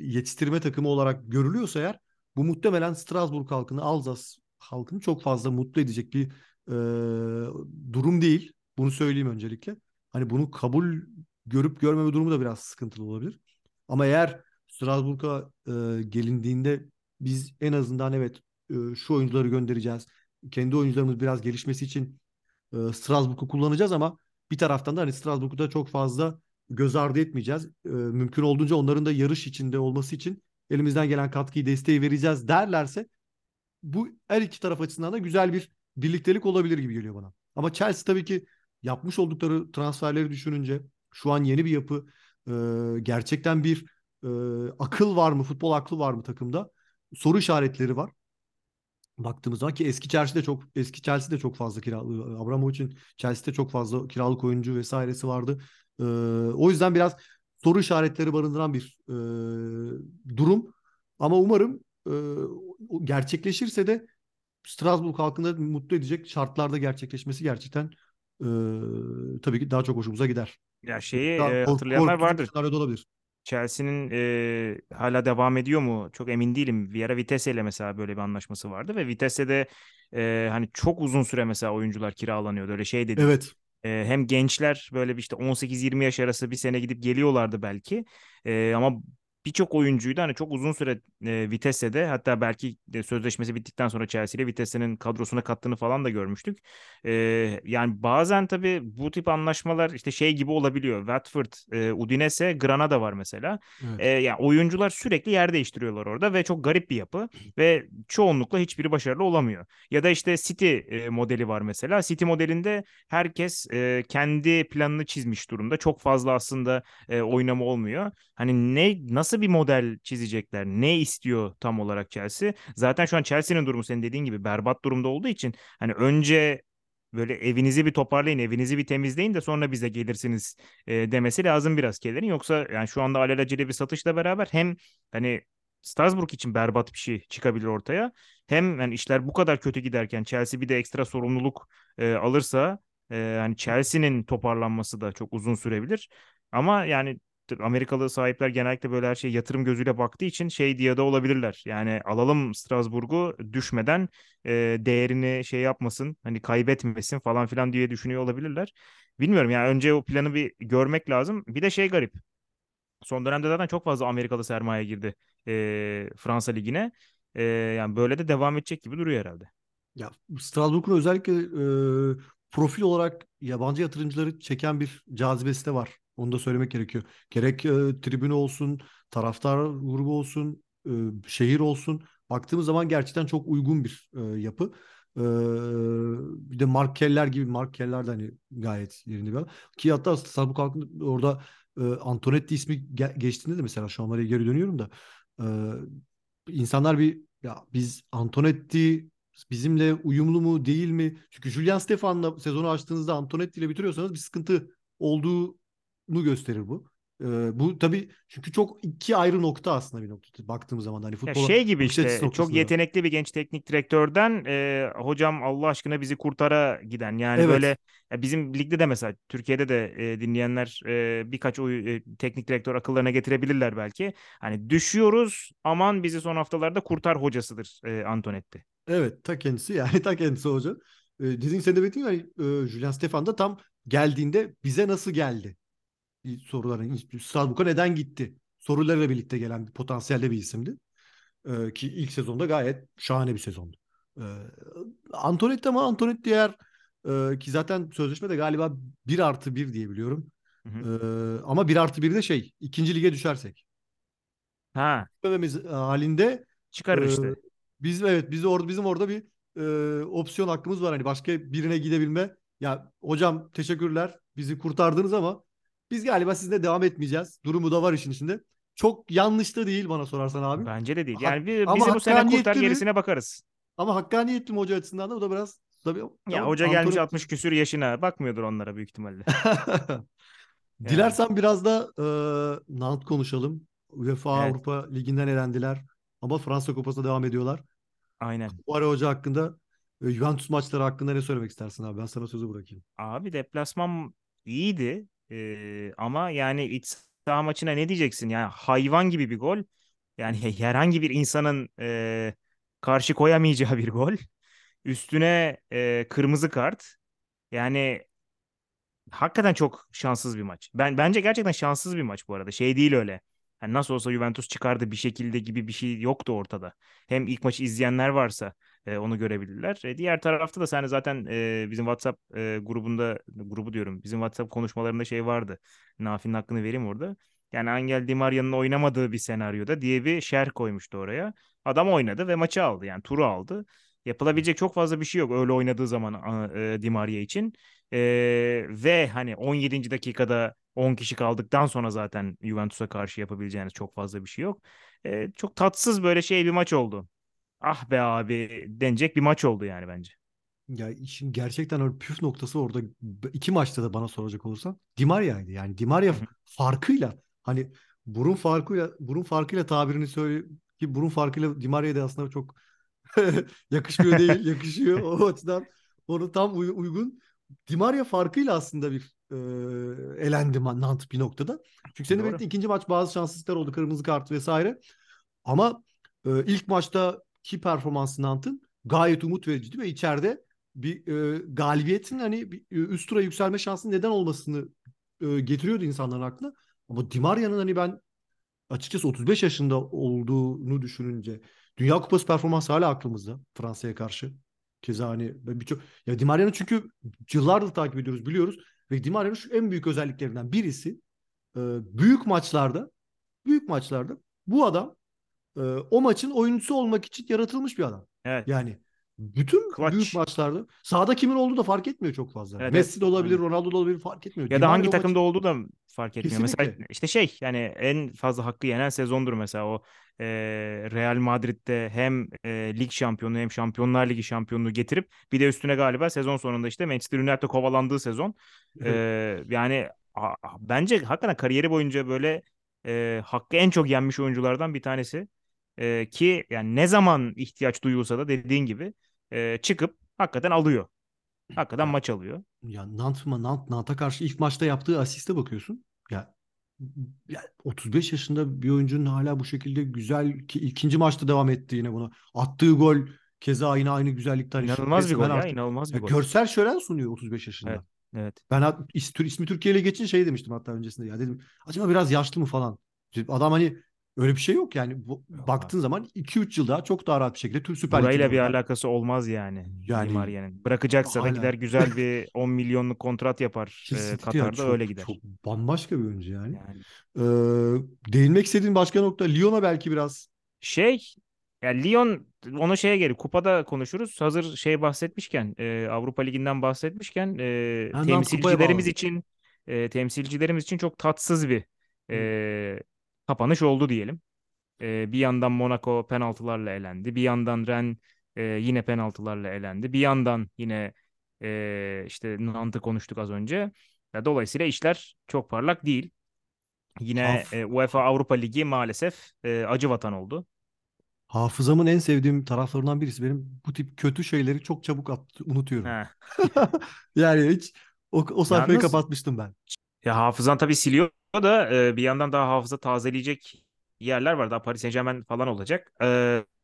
yetiştirme takımı olarak görülüyorsa eğer bu muhtemelen Strasbourg halkını, Alzas halkını çok fazla mutlu edecek bir e, durum değil. Bunu söyleyeyim öncelikle. Hani bunu kabul görüp görmeme durumu da biraz sıkıntılı olabilir. Ama eğer Strasbourg'a e, gelindiğinde biz en azından evet e, şu oyuncuları göndereceğiz. Kendi oyuncularımız biraz gelişmesi için e, Strasbourg'u kullanacağız ama bir taraftan da hani Strasbourg'u da çok fazla göz ardı etmeyeceğiz. E, mümkün olduğunca onların da yarış içinde olması için elimizden gelen katkıyı, desteği vereceğiz derlerse bu her iki taraf açısından da güzel bir birliktelik olabilir gibi geliyor bana. Ama Chelsea tabii ki yapmış oldukları transferleri düşününce şu an yeni bir yapı e, gerçekten bir e, akıl var mı, futbol aklı var mı takımda? Soru işaretleri var baktığımız zaman ki eski Chelsea çok eski Chelsea çok fazla kiralık Abramovich'in Chelsea'de çok fazla kiralık oyuncu vesairesi vardı. Ee, o yüzden biraz soru işaretleri barındıran bir e, durum. Ama umarım e, gerçekleşirse de Strasbourg halkını mutlu edecek şartlarda gerçekleşmesi gerçekten e, tabii ki daha çok hoşumuza gider. Ya şeyi daha e, hatırlayanlar vardır. olabilir. Chelsea'nin e, hala devam ediyor mu? Çok emin değilim. Bir ara Vitesse ile mesela böyle bir anlaşması vardı ve Vitesse'de e, hani çok uzun süre mesela oyuncular kiralanıyordu. Öyle şey dedi. Evet. E, hem gençler böyle bir işte 18-20 yaş arası bir sene gidip geliyorlardı belki. E, ama birçok oyuncuydu hani çok uzun süre e, Vitesse'de hatta belki de sözleşmesi bittikten sonra Chelsea ile Vitesse'nin kadrosuna kattığını falan da görmüştük. E, yani bazen tabii bu tip anlaşmalar işte şey gibi olabiliyor. Watford, e, Udinese, Granada var mesela. Evet. E, yani oyuncular sürekli yer değiştiriyorlar orada ve çok garip bir yapı [CLEARS THROAT] ve çoğunlukla hiçbiri başarılı olamıyor. Ya da işte City e, modeli var mesela. City modelinde herkes e, kendi planını çizmiş durumda. Çok fazla aslında e, oynama olmuyor. Hani ne nasıl nasıl bir model çizecekler? Ne istiyor tam olarak Chelsea? Zaten şu an Chelsea'nin durumu senin dediğin gibi berbat durumda olduğu için hani önce böyle evinizi bir toparlayın, evinizi bir temizleyin de sonra bize gelirsiniz e, demesi lazım biraz Keller'in. Yoksa yani şu anda alelacele bir satışla beraber hem hani Strasbourg için berbat bir şey çıkabilir ortaya. Hem yani işler bu kadar kötü giderken Chelsea bir de ekstra sorumluluk e, alırsa e, yani Chelsea'nin toparlanması da çok uzun sürebilir. Ama yani Amerikalı sahipler genellikle böyle her şey yatırım gözüyle baktığı için şey diye de olabilirler. Yani alalım Strasburg'u düşmeden e, değerini şey yapmasın hani kaybetmesin falan filan diye düşünüyor olabilirler. Bilmiyorum yani önce o planı bir görmek lazım. Bir de şey garip. Son dönemde zaten çok fazla Amerikalı sermaye girdi e, Fransa Ligi'ne. E, yani böyle de devam edecek gibi duruyor herhalde. Ya Strasbourg'un özellikle e, profil olarak yabancı yatırımcıları çeken bir cazibesi de var. Onu da söylemek gerekiyor. Gerek e, tribün olsun, taraftar grubu olsun, e, şehir olsun. Baktığımız zaman gerçekten çok uygun bir e, yapı. E, bir de Mark Keller gibi Mark Keller de hani gayet yerinde bir adam. Ki hatta halkında orada e, Antonetti ismi ge- geçtiğinde de mesela şu an oraya geri dönüyorum da e, insanlar bir ya biz Antonetti bizimle uyumlu mu değil mi? Çünkü Julian Stefan'la sezonu açtığınızda Antonetti ile bitiriyorsanız bir sıkıntı olduğu gösterir bu. Ee, bu tabii çünkü çok iki ayrı nokta aslında bir nokta baktığımız zaman hani futbola şey gibi işte çok yetenekli bir genç teknik direktörden e, hocam Allah aşkına bizi kurtara giden yani evet. böyle ya bizim ligde de mesela Türkiye'de de e, dinleyenler e, birkaç oy, e, teknik direktör akıllarına getirebilirler belki. Hani düşüyoruz aman bizi son haftalarda kurtar hocasıdır e, Antonetti. Evet ta kendisi yani ta kendisi hoca. E, dediğin sen de bekliyor yani e, Julian Stefan da tam geldiğinde bize nasıl geldi? Soruların Strasbourg'a neden gitti? Sorularıyla birlikte gelen bir potansiyelde bir isimdi. Ee, ki ilk sezonda gayet şahane bir sezondu. Ee, Antonetti ama Antonetti diğer e, ki zaten sözleşmede galiba 1 artı 1 diye biliyorum. Hı hı. Ee, ama 1 artı 1 de şey ikinci lige düşersek. Ha. Dememiz halinde çıkarır e, işte. Biz evet biz orada bizim orada bir e, opsiyon hakkımız var hani başka birine gidebilme. Ya hocam teşekkürler bizi kurtardınız ama biz galiba sizinle devam etmeyeceğiz. Durumu da var işin içinde. Çok yanlış da değil bana sorarsan abi. Bence de değil. Yani bir, bizi bu sene kurtar gerisine bakarız. Ama hakkaniyetli mi hoca açısından da o da biraz tabii. Ya tamam, hoca gelmiş 60 küsür yaşına. Bakmıyordur onlara büyük ihtimalle. [LAUGHS] Dilersen yani. biraz da e, Nant konuşalım. UEFA evet. Avrupa Ligi'nden elendiler. Ama Fransa Kupası'na devam ediyorlar. Aynen. Bu ara hoca hakkında e, Juventus maçları hakkında ne söylemek istersin abi? Ben sana sözü bırakayım. Abi deplasman iyiydi. Ee, ama yani iç saha maçına ne diyeceksin? Yani hayvan gibi bir gol. Yani herhangi bir insanın e, karşı koyamayacağı bir gol. Üstüne e, kırmızı kart. Yani hakikaten çok şanssız bir maç. Ben bence gerçekten şanssız bir maç bu arada. Şey değil öyle. Yani nasıl olsa Juventus çıkardı bir şekilde gibi bir şey yoktu ortada. Hem ilk maçı izleyenler varsa e, onu görebilirler. E, diğer tarafta da sen zaten e, bizim WhatsApp e, grubunda grubu diyorum. Bizim WhatsApp konuşmalarında şey vardı. Nafi'nin hakkını vereyim orada. Yani Angel Di Maria'nın oynamadığı bir senaryoda diye bir şer koymuştu oraya. Adam oynadı ve maçı aldı. Yani turu aldı. Yapılabilecek çok fazla bir şey yok öyle oynadığı zaman e, Di Maria için. E, ve hani 17. dakikada 10 kişi kaldıktan sonra zaten Juventus'a karşı yapabileceğiniz çok fazla bir şey yok. E, çok tatsız böyle şey bir maç oldu. Ah be abi denecek bir maç oldu yani bence. Ya işin gerçekten öyle püf noktası orada iki maçta da bana soracak olursan Di Maria'ydı. Yani Di Maria farkıyla hani burun farkıyla burun farkıyla tabirini söyle ki burun farkıyla Di Maria'ya da aslında çok [LAUGHS] yakışmıyor değil, [LAUGHS] yakışıyor. O açıdan onu tam uy- uygun. Di Maria farkıyla aslında bir e, elendi Nant bir noktada. Çünkü senin belirttiğin ikinci maç bazı şanssızlıklar oldu. Kırmızı kart vesaire. Ama e, ilk maçtaki performansı Nant'ın gayet umut vericiydi ve içeride bir e, galibiyetin hani bir, e, üst tura yükselme şansı neden olmasını e, getiriyordu insanların aklına. Ama Di Maria'nın hani ben açıkçası 35 yaşında olduğunu düşününce Dünya Kupası performansı hala aklımızda Fransa'ya karşı. Keza hani birçok ya Di Maria'nın çünkü yıllardır takip ediyoruz biliyoruz ve Di Maria'nın şu en büyük özelliklerinden birisi e, büyük maçlarda büyük maçlarda bu adam e, o maçın oyuncusu olmak için yaratılmış bir adam. Evet. Yani bütün Clutch. büyük maçlarda sahada kimin olduğu da fark etmiyor çok fazla. Evet, Messi evet. de olabilir, Aynen. Ronaldo da olabilir fark etmiyor. Ya da hangi takımda maçı- olduğu da fark etmiyor. Mesela Kesinlikle. işte şey yani en fazla hakkı yenen sezondur mesela o e, Real Madrid'de hem e, lig şampiyonu hem Şampiyonlar Ligi şampiyonluğu getirip bir de üstüne galiba sezon sonunda işte Manchester United'e kovalandığı sezon. E, yani a- bence hakikaten kariyeri boyunca böyle e, hakkı en çok yenmiş oyunculardan bir tanesi. E, ki yani ne zaman ihtiyaç duyulsa da dediğin gibi e, çıkıp hakikaten alıyor. Hakikaten Ya, maç alıyor. ya Nant Nant, Nant'a karşı ilk maçta yaptığı asiste bakıyorsun. Ya, ya 35 yaşında bir oyuncunun hala bu şekilde güzel ki ikinci maçta devam etti yine bunu. Attığı gol keza yine aynı güzellikte hani İnanılmaz bir resmen gol ya, artık inanılmaz bir ya gol. görsel şölen sunuyor 35 yaşında. Evet, evet. Ben ismi Türkiye ile geçince şey demiştim hatta öncesinde ya dedim acaba biraz yaşlı mı falan. Adam hani öyle bir şey yok yani Bu- Yok baktığın zaman 2-3 yıl daha çok daha rahat bir şekilde tüm Süper Burayla bir oynar. alakası olmaz yani, Yani Di Maria'nın. Bırakacaksa da gider güzel [LAUGHS] bir 10 milyonluk kontrat yapar e, kesinlikle Katar'da çok öyle gider. çok bambaşka bir oyuncu yani. Yani Ee, değinmek istediğim başka nokta Lyon'a belki biraz şey ya Lyon onu şeye geri kupada konuşuruz. Hazır şey bahsetmişken e, Avrupa Ligi'nden bahsetmişken e, temsilcilerimiz için e, temsilcilerimiz için çok tatsız bir e, kapanış oldu diyelim. E, bir yandan Monaco penaltılarla elendi. Bir yandan Rennes e, yine penaltılarla elendi. Bir yandan yine e, işte Nant'ı konuştuk az önce. Ya, dolayısıyla işler çok parlak değil. Yine Haf, e, UEFA Avrupa Ligi maalesef e, acı vatan oldu. hafızamın en sevdiğim taraflarından birisi benim bu tip kötü şeyleri çok çabuk at- unutuyorum. [LAUGHS] Yani hiç o, o sayfayı Yalnız kapatmıştım ben. ya hafızan tabii siliyor da e, bir yandan daha hafıza tazeleyecek yerler var. Daha Paris Saint-Germain falan olacak. E,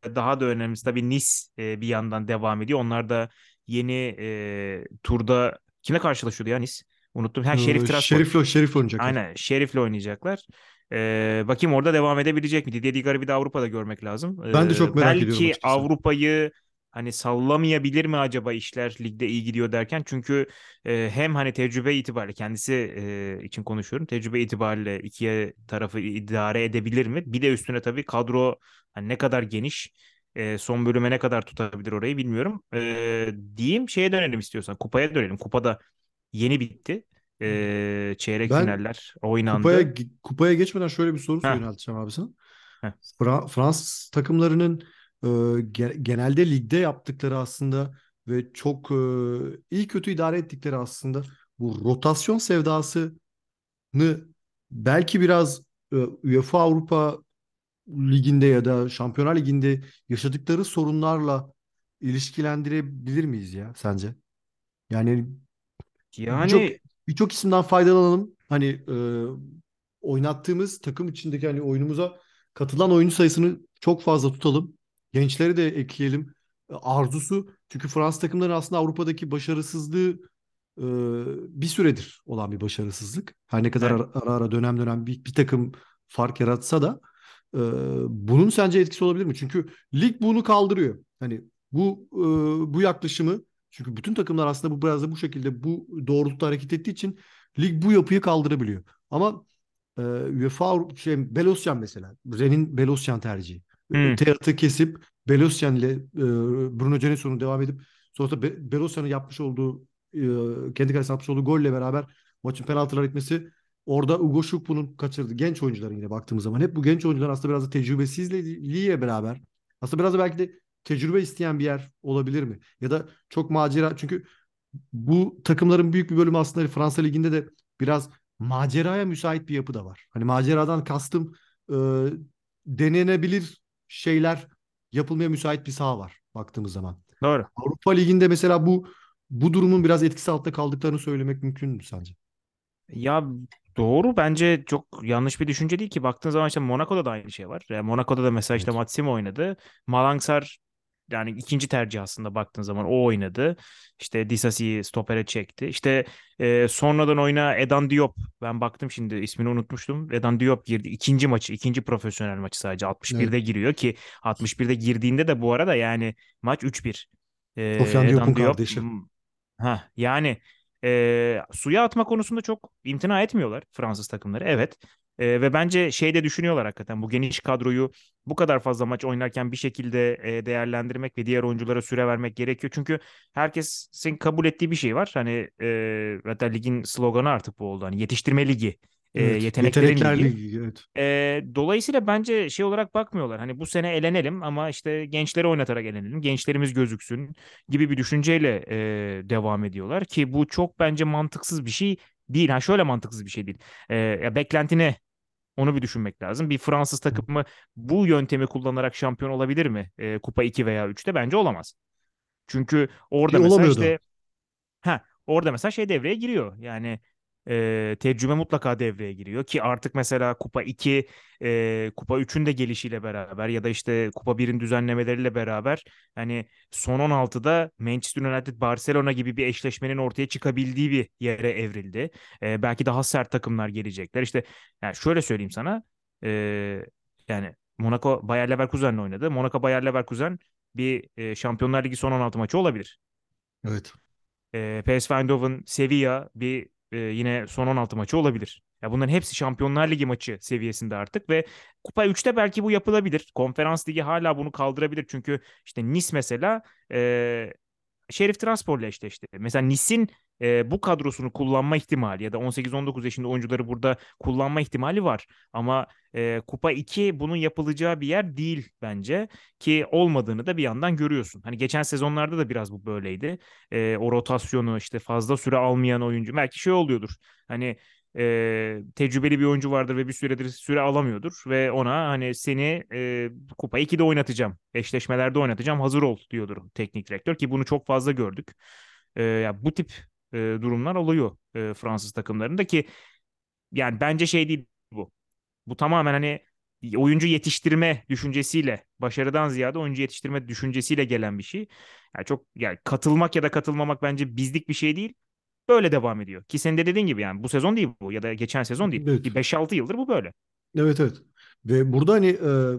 daha da önemlisi tabii Nice e, bir yandan devam ediyor. Onlar da yeni e, turda kimle karşılaşıyordu ya Nice? Unuttum. Ha Şerif Ee, Tiraspol. Şerif'le Şerif oynayacaklar. Aynen Şerif'le oynayacaklar. Ee, bakayım orada devam edebilecek mi? Didier Diggo'yu bir de Avrupa'da görmek lazım. Ben de çok Ee, merak ediyorum belki. Avrupa'yı hani sallamayabilir mi acaba işler ligde iyi gidiyor derken çünkü e, hem hani tecrübe itibariyle kendisi e, için konuşuyorum. Tecrübe itibariyle ikiye tarafı idare edebilir mi? Bir de üstüne tabii kadro hani ne kadar geniş e, son bölüme ne kadar tutabilir orayı bilmiyorum. E, diyeyim şeye dönelim istiyorsan. Kupaya dönelim. Kupada yeni bitti. E, çeyrek Ben finaller kupaya oynandı. kupaya geçmeden şöyle bir soru yönelteceğim abi sana. Fra- Fransız takımlarının genelde ligde yaptıkları aslında ve çok e, iyi kötü idare ettikleri aslında bu rotasyon sevdasını belki biraz e, UEFA Avrupa Ligi'nde ya da Şampiyonlar Ligi'nde yaşadıkları sorunlarla ilişkilendirebilir miyiz ya sence? Yani birçok Yani birçok isimden faydalanalım. Hani e, oynattığımız takım içindeki hani oyunumuza katılan oyuncu sayısını çok fazla tutalım. Gençleri de ekleyelim. E, Arzusu çünkü Fransız takımları aslında Avrupa'daki başarısızlığı e, bir süredir olan bir başarısızlık. Her ne kadar evet, ara ara, ara dönem dönem bir, bir takım fark yaratsa da e, bunun sence etkisi olabilir mi? Çünkü lig bunu kaldırıyor. Hani bu e, bu yaklaşımı çünkü bütün takımlar aslında bu biraz da bu şekilde bu doğrultuda hareket ettiği için lig bu yapıyı kaldırabiliyor. Ama e, UEFA şey Belosyan mesela Ren'in Belosyan tercihi. Hmm, Teat'ı kesip Belosyan ile e, Bruno Genesson'u devam edip sonra Be- Belosyan'ın yapmış olduğu e, kendi kalesine atmış olduğu golle beraber maçın penaltılar etmesi orada Ugo Şukbu'nun kaçırdığı genç oyuncuların yine baktığımız zaman hep bu genç oyuncular aslında biraz da tecrübesizliğiyle beraber aslında biraz da belki de tecrübe isteyen bir yer olabilir mi? Ya da çok macera çünkü bu takımların büyük bir bölümü aslında Fransa Ligi'nde de biraz maceraya müsait bir yapı da var. Hani maceradan kastım e, denenebilir şeyler yapılmaya müsait bir saha var baktığımız zaman. doğru. Avrupa Ligi'nde mesela bu bu durumun biraz etkisi altında kaldıklarını söylemek mümkün mü sence? Ya doğru bence çok yanlış bir düşünce değil ki. Baktığın zaman işte Monaco'da da aynı şey var. Yani Monaco'da da mesela işte Evet. Matsimo oynadı. Malangsar yani ikinci tercih aslında baktığın zaman o oynadı. İşte Disasi'yi stopere çekti. İşte e, sonradan oyuna Edan Diop. Ben baktım şimdi ismini unutmuştum. Edan Diop girdi. İkinci maçı, ikinci profesyonel maçı sadece Evet. 61'de giriyor ki 61'de girdiğinde de bu arada yani maç 3-1. E, Sofyan Diop'un Edan Diop kardeşi. Ha yani e, suya atma konusunda çok imtina etmiyorlar Fransız takımları. Evet. E, ve bence şey de düşünüyorlar hakikaten bu geniş kadroyu bu kadar fazla maç oynarken bir şekilde e, değerlendirmek ve diğer oyunculara süre vermek gerekiyor. Çünkü herkesin kabul ettiği bir şey var. Hani e, hatta ligin sloganı artık bu oldu. Hani yetiştirme ligi, e, Evet. yeteneklerin Yetenekler ligi. Ligi. Evet. E, dolayısıyla bence şey olarak bakmıyorlar. Hani bu sene elenelim ama işte gençleri oynatarak elenelim. Gençlerimiz gözüksün gibi bir düşünceyle e, devam ediyorlar ki bu çok bence mantıksız bir şey değil. Ha şöyle mantıksız bir şey değil. E, ya beklentine onu bir düşünmek lazım. Bir Fransız takımı bu yöntemi kullanarak şampiyon olabilir mi? E, Kupa 2 veya 3'te bence olamaz. Çünkü orada mesela olamıyor da. işte Ha, orada mesela şey devreye giriyor. Yani e, tecrübe mutlaka devreye giriyor ki artık mesela Kupa 2, e, Kupa 3'ün de gelişiyle beraber ya da işte Kupa 1'in düzenlemeleriyle beraber hani son 16'da Manchester United Barcelona gibi bir eşleşmenin ortaya çıkabildiği bir yere evrildi. E, belki daha sert takımlar gelecekler. İşte yani şöyle söyleyeyim sana. e, yani Monaco Bayer Leverkusen'le oynadı. Monaco Bayer Leverkusen bir e, Şampiyonlar Ligi son 16 maçı olabilir. Evet. E, PSV Eindhoven, Sevilla bir e, yine son 16 maçı olabilir. Ya bunların hepsi Şampiyonlar Ligi maçı seviyesinde artık ve Kupa 3'te belki bu yapılabilir. Konferans Ligi hala bunu kaldırabilir. Çünkü işte Nice mesela e, Şerif Transpor'la eşleşti. Mesela Nice'in e, bu kadrosunu kullanma ihtimali ya da 18-19 yaşında oyuncuları burada kullanma ihtimali var. Ama e, Kupa 2 bunun yapılacağı bir yer değil bence ki olmadığını da bir yandan görüyorsun. Hani geçen sezonlarda da biraz bu böyleydi. E, o rotasyonu işte fazla süre almayan oyuncu belki şey oluyordur. Hani e, tecrübeli bir oyuncu vardır ve bir süredir süre alamıyordur ve ona hani seni e, Kupa 2'de oynatacağım, eşleşmelerde oynatacağım, hazır ol diyordur teknik direktör ki bunu çok fazla gördük. E, ya bu tip e, durumlar oluyor e, Fransız takımlarında ki yani bence şey değil bu. Bu tamamen hani oyuncu yetiştirme düşüncesiyle, başarıdan ziyade oyuncu yetiştirme düşüncesiyle gelen bir şey. Yani çok yani katılmak ya da katılmamak bence bizlik bir şey değil. Böyle devam ediyor. Ki senin de dediğin gibi yani bu sezon değil bu ya da geçen sezon değil. Evet. Bir 5-6 yıldır bu böyle. Evet evet. Ve burada hani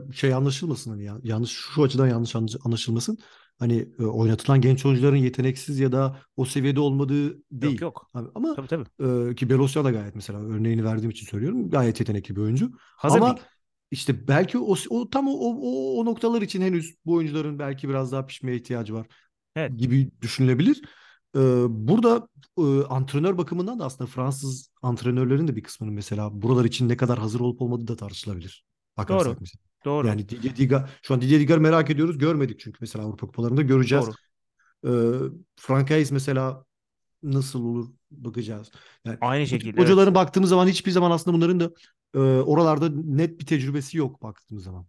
e, şey anlaşılmasın hani ya, yanlış şu açıdan yanlış anlaş- anlaşılmasın. Hani e, oynatılan genç oyuncuların yeteneksiz ya da o seviyede olmadığı Yok değil. yok. Abi, ama Tabii tabii. e, ki Belosya da gayet mesela örneğini verdiğim için söylüyorum. Gayet yetenekli bir oyuncu. Hazır Ama değil. işte belki o, o tam o, o, o noktalar için henüz bu oyuncuların belki biraz daha pişmeye ihtiyacı var Evet. gibi düşünülebilir. Ee, burada e, antrenör bakımından da aslında Fransız antrenörlerin de bir kısmının mesela buralar için ne kadar hazır olup olmadığı da tartışılabilir. Doğru. Bakarsak mesela. Doğru. Yani Didier Diga, şu an Didier Diga'yı merak ediyoruz. Görmedik çünkü mesela Avrupa Kupalarında göreceğiz. Doğru. Ee, Francaise mesela nasıl olur bakacağız. Yani Aynı şekilde evet. hocaların baktığımız zaman hiçbir zaman aslında bunların da e, oralarda net bir tecrübesi yok baktığımız zaman.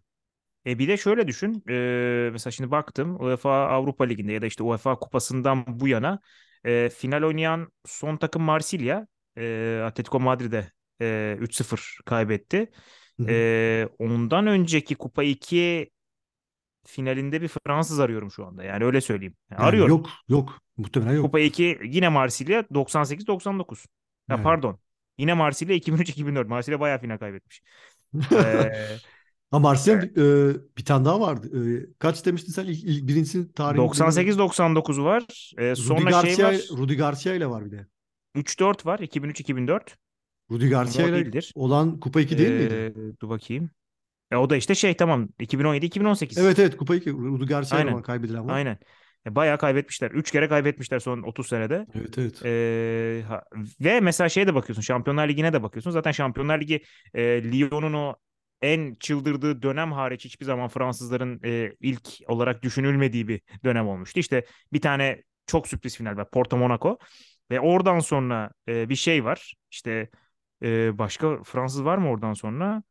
E bir de şöyle düşün. e, mesela şimdi baktım UEFA Avrupa Ligi'nde ya da işte UEFA Kupası'ndan bu yana e, final oynayan son takım Marsilya. E, Atletico Madrid'e e, 3-0 kaybetti. Hı hı. Ondan önceki Kupa 2 finalinde bir Fransız arıyorum şu anda. Yani öyle söyleyeyim. Yani Yani arıyorum. yok yok muhtemelen yok. Kupa 2 yine Marsilya 98-99. Ya pardon. Yine Marsilya 2003-2004. Marsilya bayağı final kaybetmiş. Ee, Ama [LAUGHS] Marsilya'nın e, bir tane daha vardı. E, kaç demiştin sen? İlk, ilk birincisinin tarihini bilemedim. 98-99 var. Ee, Rudy sonra şey Garcia, var. Rudy Garcia ile var bir de. 3-4 var. 2003-2004. Rudy Garcia ile olan Kupa 2 değil miydi? Ee, dur bakayım. E, o da işte şey tamam. 2017-2018. Evet evet Kupa 2. Rudy Garcia Aynen. olan kaybedilen var. Aynen. E, bayağı kaybetmişler. 3 kere kaybetmişler son 30 senede. Evet evet. Ee, ha- ve mesela şeye de bakıyorsun. Şampiyonlar Ligi'ne de bakıyorsun. Zaten Şampiyonlar Ligi e, Lyon'un o en çıldırdığı dönem hariç hiçbir zaman Fransızların e, ilk olarak düşünülmediği bir dönem olmuştu. İşte bir tane çok sürpriz final var. Porto Monaco. Ve oradan sonra e, bir şey var. İşte e, başka Fransız var mı oradan sonra?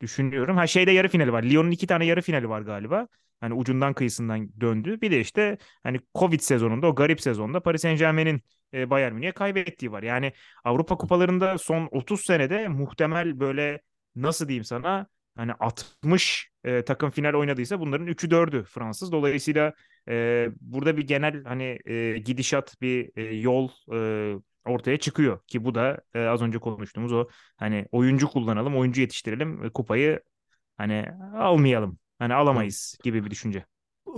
Düşünüyorum. Ha şeyde yarı finali var. Lyon'un iki tane yarı finali var galiba. Hani ucundan kıyısından döndü. Bir de işte hani Covid sezonunda o garip sezonda Paris Saint-Germain'in e, Bayern Münih'e kaybettiği var. Yani Avrupa kupalarında son 30 senede muhtemel böyle nasıl diyeyim sana hani 60 e, takım final oynadıysa bunların 3'ü 4'ü Fransız. Dolayısıyla e, burada bir genel hani e, gidişat bir e, yol e, ortaya çıkıyor ki bu da e, az önce konuştuğumuz o hani oyuncu kullanalım, oyuncu yetiştirelim, e, kupayı hani almayalım. Hani alamayız gibi bir düşünce.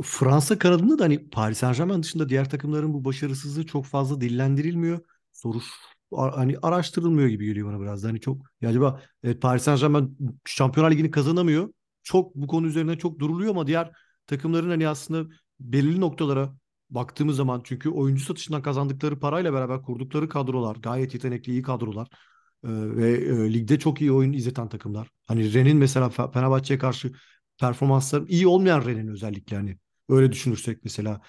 Fransa kanadında da hani Paris Saint-Germain dışında diğer takımların bu başarısızlığı çok fazla dillendirilmiyor. Soruş a- hani araştırılmıyor gibi geliyor bana biraz da. Hani çok ya acaba evet, Paris Saint-Germain Şampiyonlar Ligi'ni kazanamıyor. Çok bu konu üzerine çok duruluyor ama diğer takımların hani aslında belirli noktalara baktığımız zaman çünkü oyuncu satışından kazandıkları parayla beraber kurdukları kadrolar gayet yetenekli iyi kadrolar Ee, ve e, ligde çok iyi oyun izleten takımlar. Hani Rennes'in mesela Fe- Fenerbahçe'ye karşı performansları iyi olmayan Rennes'in özellikle hani Öyle düşünürsek mesela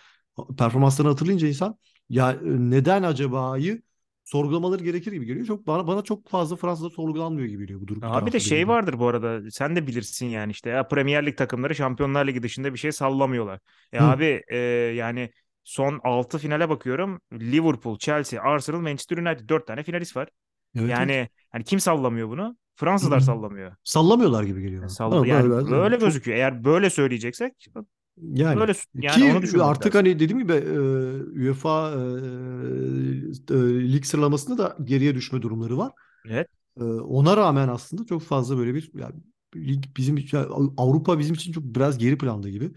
performanslarını hatırlayınca insan ya e, neden acaba'yı sorgulamaları gerekir gibi geliyor. Çok bana bana çok fazla Fransa'da sorgulanmıyor gibi geliyor bu durum Abi de şey vardır bu arada sen de bilirsin yani işte ya Premier Lig takımları Şampiyonlar Ligi dışında bir şey sallamıyorlar. E Hı, abi e, yani son 6 finale bakıyorum Liverpool, Chelsea, Arsenal, Manchester United 4 tane finalist var. evet evet. Yani hani kim sallamıyor bunu? Fransızlar sallamıyor. sallamıyorlar gibi geliyor Yani, sall bana yani böyle evet, çok gözüküyor. Eğer böyle söyleyeceksek yani böyle yani ki artık lazım. hani dediğim gibi e, UEFA e, e, lig sıralamasında da geriye düşme durumları var. Evet. E, ona rağmen aslında çok fazla böyle bir yani lig bizim için yani Avrupa bizim için çok biraz geri planda gibi.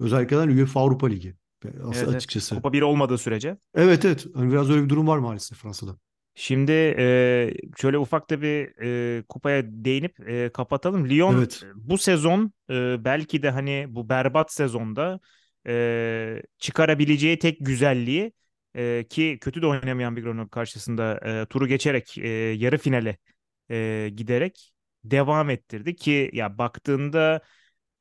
Özellikle de UEFA Avrupa Ligi Evet evet. açıkçası. Kupa 1 olmadığı sürece. Evet evet. Hani biraz öyle bir durum var maalesef Fransa'da. Şimdi e, şöyle ufak da bir e, kupaya değinip e, kapatalım. Lyon e, Evet. bu sezon e, belki de hani bu berbat sezonda e, çıkarabileceği tek güzelliği e, ki kötü de oynamayan bir Grenoble karşısında e, turu geçerek e, yarı finale e, giderek devam ettirdi ki ya baktığında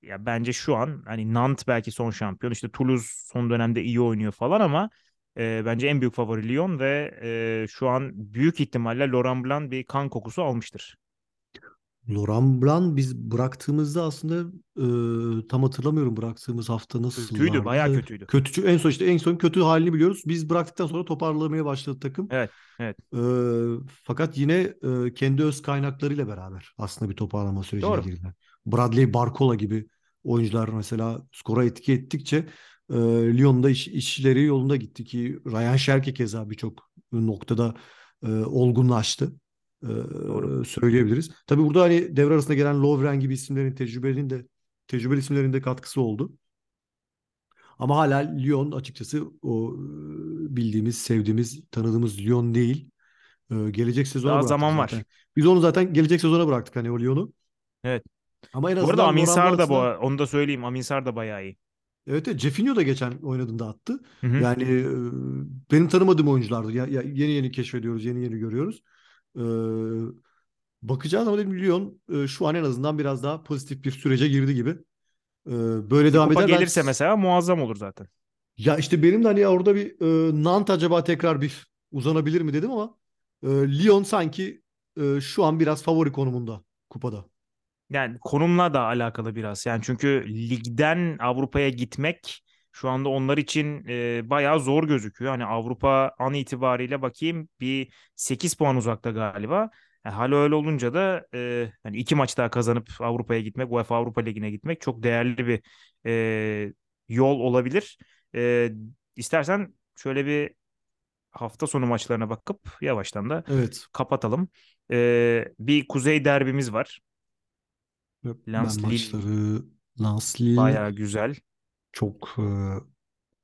ya bence şu an hani Nantes belki son şampiyon işte Toulouse son dönemde iyi oynuyor falan ama e, bence en büyük favori Lyon ve e, şu an büyük ihtimalle Laurent Blanc bir kan kokusu almıştır. Laurent Blanc biz bıraktığımızda aslında e, tam hatırlamıyorum bıraktığımız hafta Kötüydü, nasıllardı bayağı kötüydü. kötü en son işte en son kötü halini biliyoruz. Biz bıraktıktan sonra toparlamaya başladı takım. Evet, evet. E, fakat yine e, kendi öz kaynaklarıyla beraber aslında bir toparlama sürecine Doğru. girdiler. Bradley Barcola gibi oyuncular mesela skora etki ettikçe e, Lyon'da iş, işleri yolunda gitti ki Ryan Şerke keza birçok noktada e, olgunlaştı. Doğru. Ee, söyleyebiliriz. Tabii burada hani devre arasında gelen Lovren gibi isimlerin tecrübelinin de tecrübeli isimlerin de katkısı oldu. Ama hala Lyon açıkçası o e, bildiğimiz, sevdiğimiz, tanıdığımız Lyon değil. Ee, gelecek sezona Daha zaman zaten. var. Biz onu zaten gelecek sezona bıraktık hani o Lyon'u. Evet. Ama en Bu arada azından Amin Laurent Sarr Blanc da bu onu da söyleyeyim. Amin Sarr da bayağı iyi. evet, evet Cefinho da geçen oynadığında attı. Hı hı. Yani e, benim tanımadığım oyunculardı. Ya, ya, yeni yeni keşfediyoruz, yeni yeni görüyoruz. Ee, bakacağız ama dedim Lyon e, şu an en azından biraz daha pozitif bir sürece girdi gibi. Ee, böyle devam kupa eder. Ben gelirse mesela muazzam olur zaten. ya işte benim de hani orada bir e, Nantes acaba tekrar bir uzanabilir mi dedim ama e, Lyon sanki e, şu an biraz favori konumunda kupada. Yani konumla da alakalı biraz. Yani çünkü ligden Avrupa'ya gitmek şu anda onlar için e, bayağı zor gözüküyor. Hani Avrupa an itibariyle bakayım bir 8 puan uzakta galiba. E, hal öyle olunca da e, hani iki maç daha kazanıp Avrupa'ya gitmek, UEFA Avrupa Ligi'ne gitmek çok değerli bir e, yol olabilir. E, istersen şöyle bir hafta sonu maçlarına bakıp yavaştan da Evet. kapatalım. E, bir kuzey derbimiz var. Ben Lens Lille maçları Lens Lille bayağı güzel. çok e,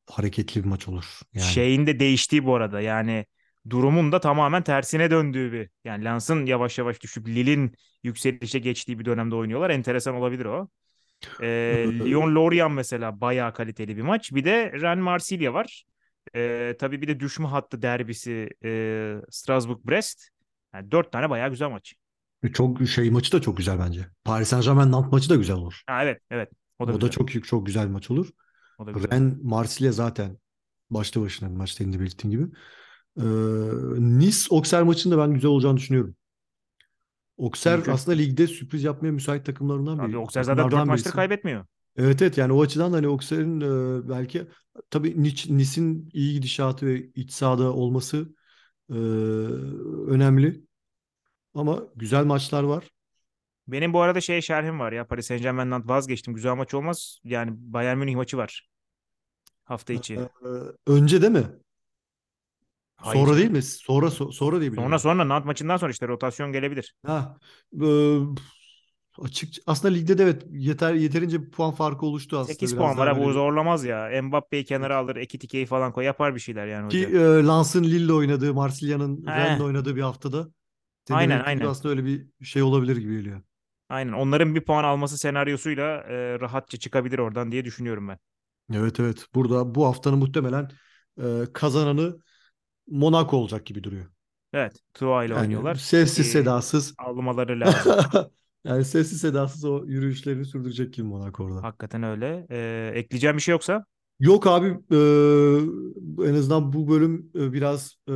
hareketli bir maç olur. Yani Şeyin de değiştiği bu arada. Yani durumun da tamamen tersine döndüğü bir. Yani Lens'ın yavaş yavaş düşüp Lille'in yükselişe geçtiği bir dönemde oynuyorlar. Enteresan olabilir o. E, [LAUGHS] Lyon-Lorient mesela bayağı kaliteli bir maç. Bir de Rennes-Marsilya var. Ee, tabii bir de düşme hattı derbisi e, Strasbourg-Brest. Yani dört tane bayağı güzel maç. Çok şey maçı da çok güzel bence. Paris Saint-Germain Nantes maçı da güzel olur. Ha, evet evet o da O da çok çok güzel bir maç olur. O da güzel. Rennes Marsilya zaten başta başına bir maç senin de belirttiğin gibi. Ee, Nice Auxerre maçının da ben güzel olacağını düşünüyorum. Auxerre Mümkün. aslında ligde sürpriz yapmaya müsait takımlarından Abi bir Auxerre zaten dört takımlardan maçtır birisi. kaybetmiyor. Evet evet yani o açıdan da hani Auxerre'in e, belki tabii Nice'in iyi gidişatı ve iç sahada olması e, önemli. Ama güzel maçlar var. Benim bu arada şey şerhim var ya Paris Saint-Germain'den vazgeçtim. Güzel maç olmaz. Yani Bayern Münih maçı var hafta içi. Ee, önce değil mi? Hayır Sonra değil mi? Sonra so- sonra diye biliyorum Sonra sonra Nantes maçından sonra işte rotasyon gelebilir. Ha, e, açık aslında ligde de evet yeter yeterince puan farkı oluştu aslında 8 biraz puan var bu zorlamaz ya. Mbappe'yi kenara alır. Ekitike'yi falan koy. Yapar bir şeyler yani Ki hoca. e, Lens'ın Lille oynadığı, Marsilya'nın Rennes'le oynadığı bir haftada aynen aynen. aslında öyle bir şey olabilir gibi geliyor. Aynen. Onların bir puan alması senaryosuyla e, rahatça çıkabilir oradan diye düşünüyorum ben. Evet evet. Burada bu haftanın muhtemelen e, kazananı Monaco olacak gibi duruyor. Evet. Tua ile Yani oynuyorlar sessiz sedasız almaları lazım. [LAUGHS] yani sessiz sedasız o yürüyüşlerini sürdürecek gibi Monaco orada. Hakikaten öyle. E, ekleyeceğim bir şey yoksa? Yok abi e, en azından bu bölüm e, biraz e,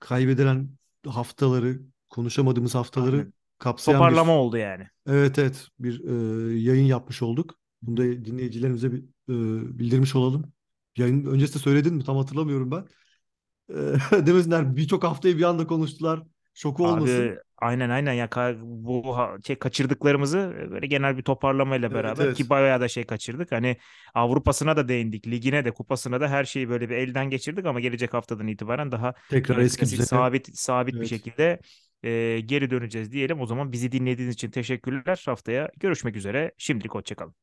kaybedilen haftaları, konuşamadığımız haftaları Aynen. kapsayan Toparlama bir oldu yani. evet evet bir e, yayın yapmış olduk. Bunu da dinleyicilerimize bir e, bildirmiş olalım. Yayın öncesinde söyledin mi? Tam hatırlamıyorum ben. E, [LAUGHS] demesinler birçok haftayı bir anda konuştular. Şoku olmasın. Abi aynen aynen ya bu şey kaçırdıklarımızı e, böyle genel bir toparlamayla Evet beraber ki evet. bayağı da şey kaçırdık. Hani Avrupa'sına da değindik, ligine de, kupasına da her şeyi böyle bir elden geçirdik ama gelecek haftadan itibaren daha Tekrar yine eski sabit sabit bir Evet. şekilde e, geri döneceğiz diyelim. O zaman bizi dinlediğiniz için teşekkürler. Haftaya görüşmek üzere. Şimdilik hoşça kalın.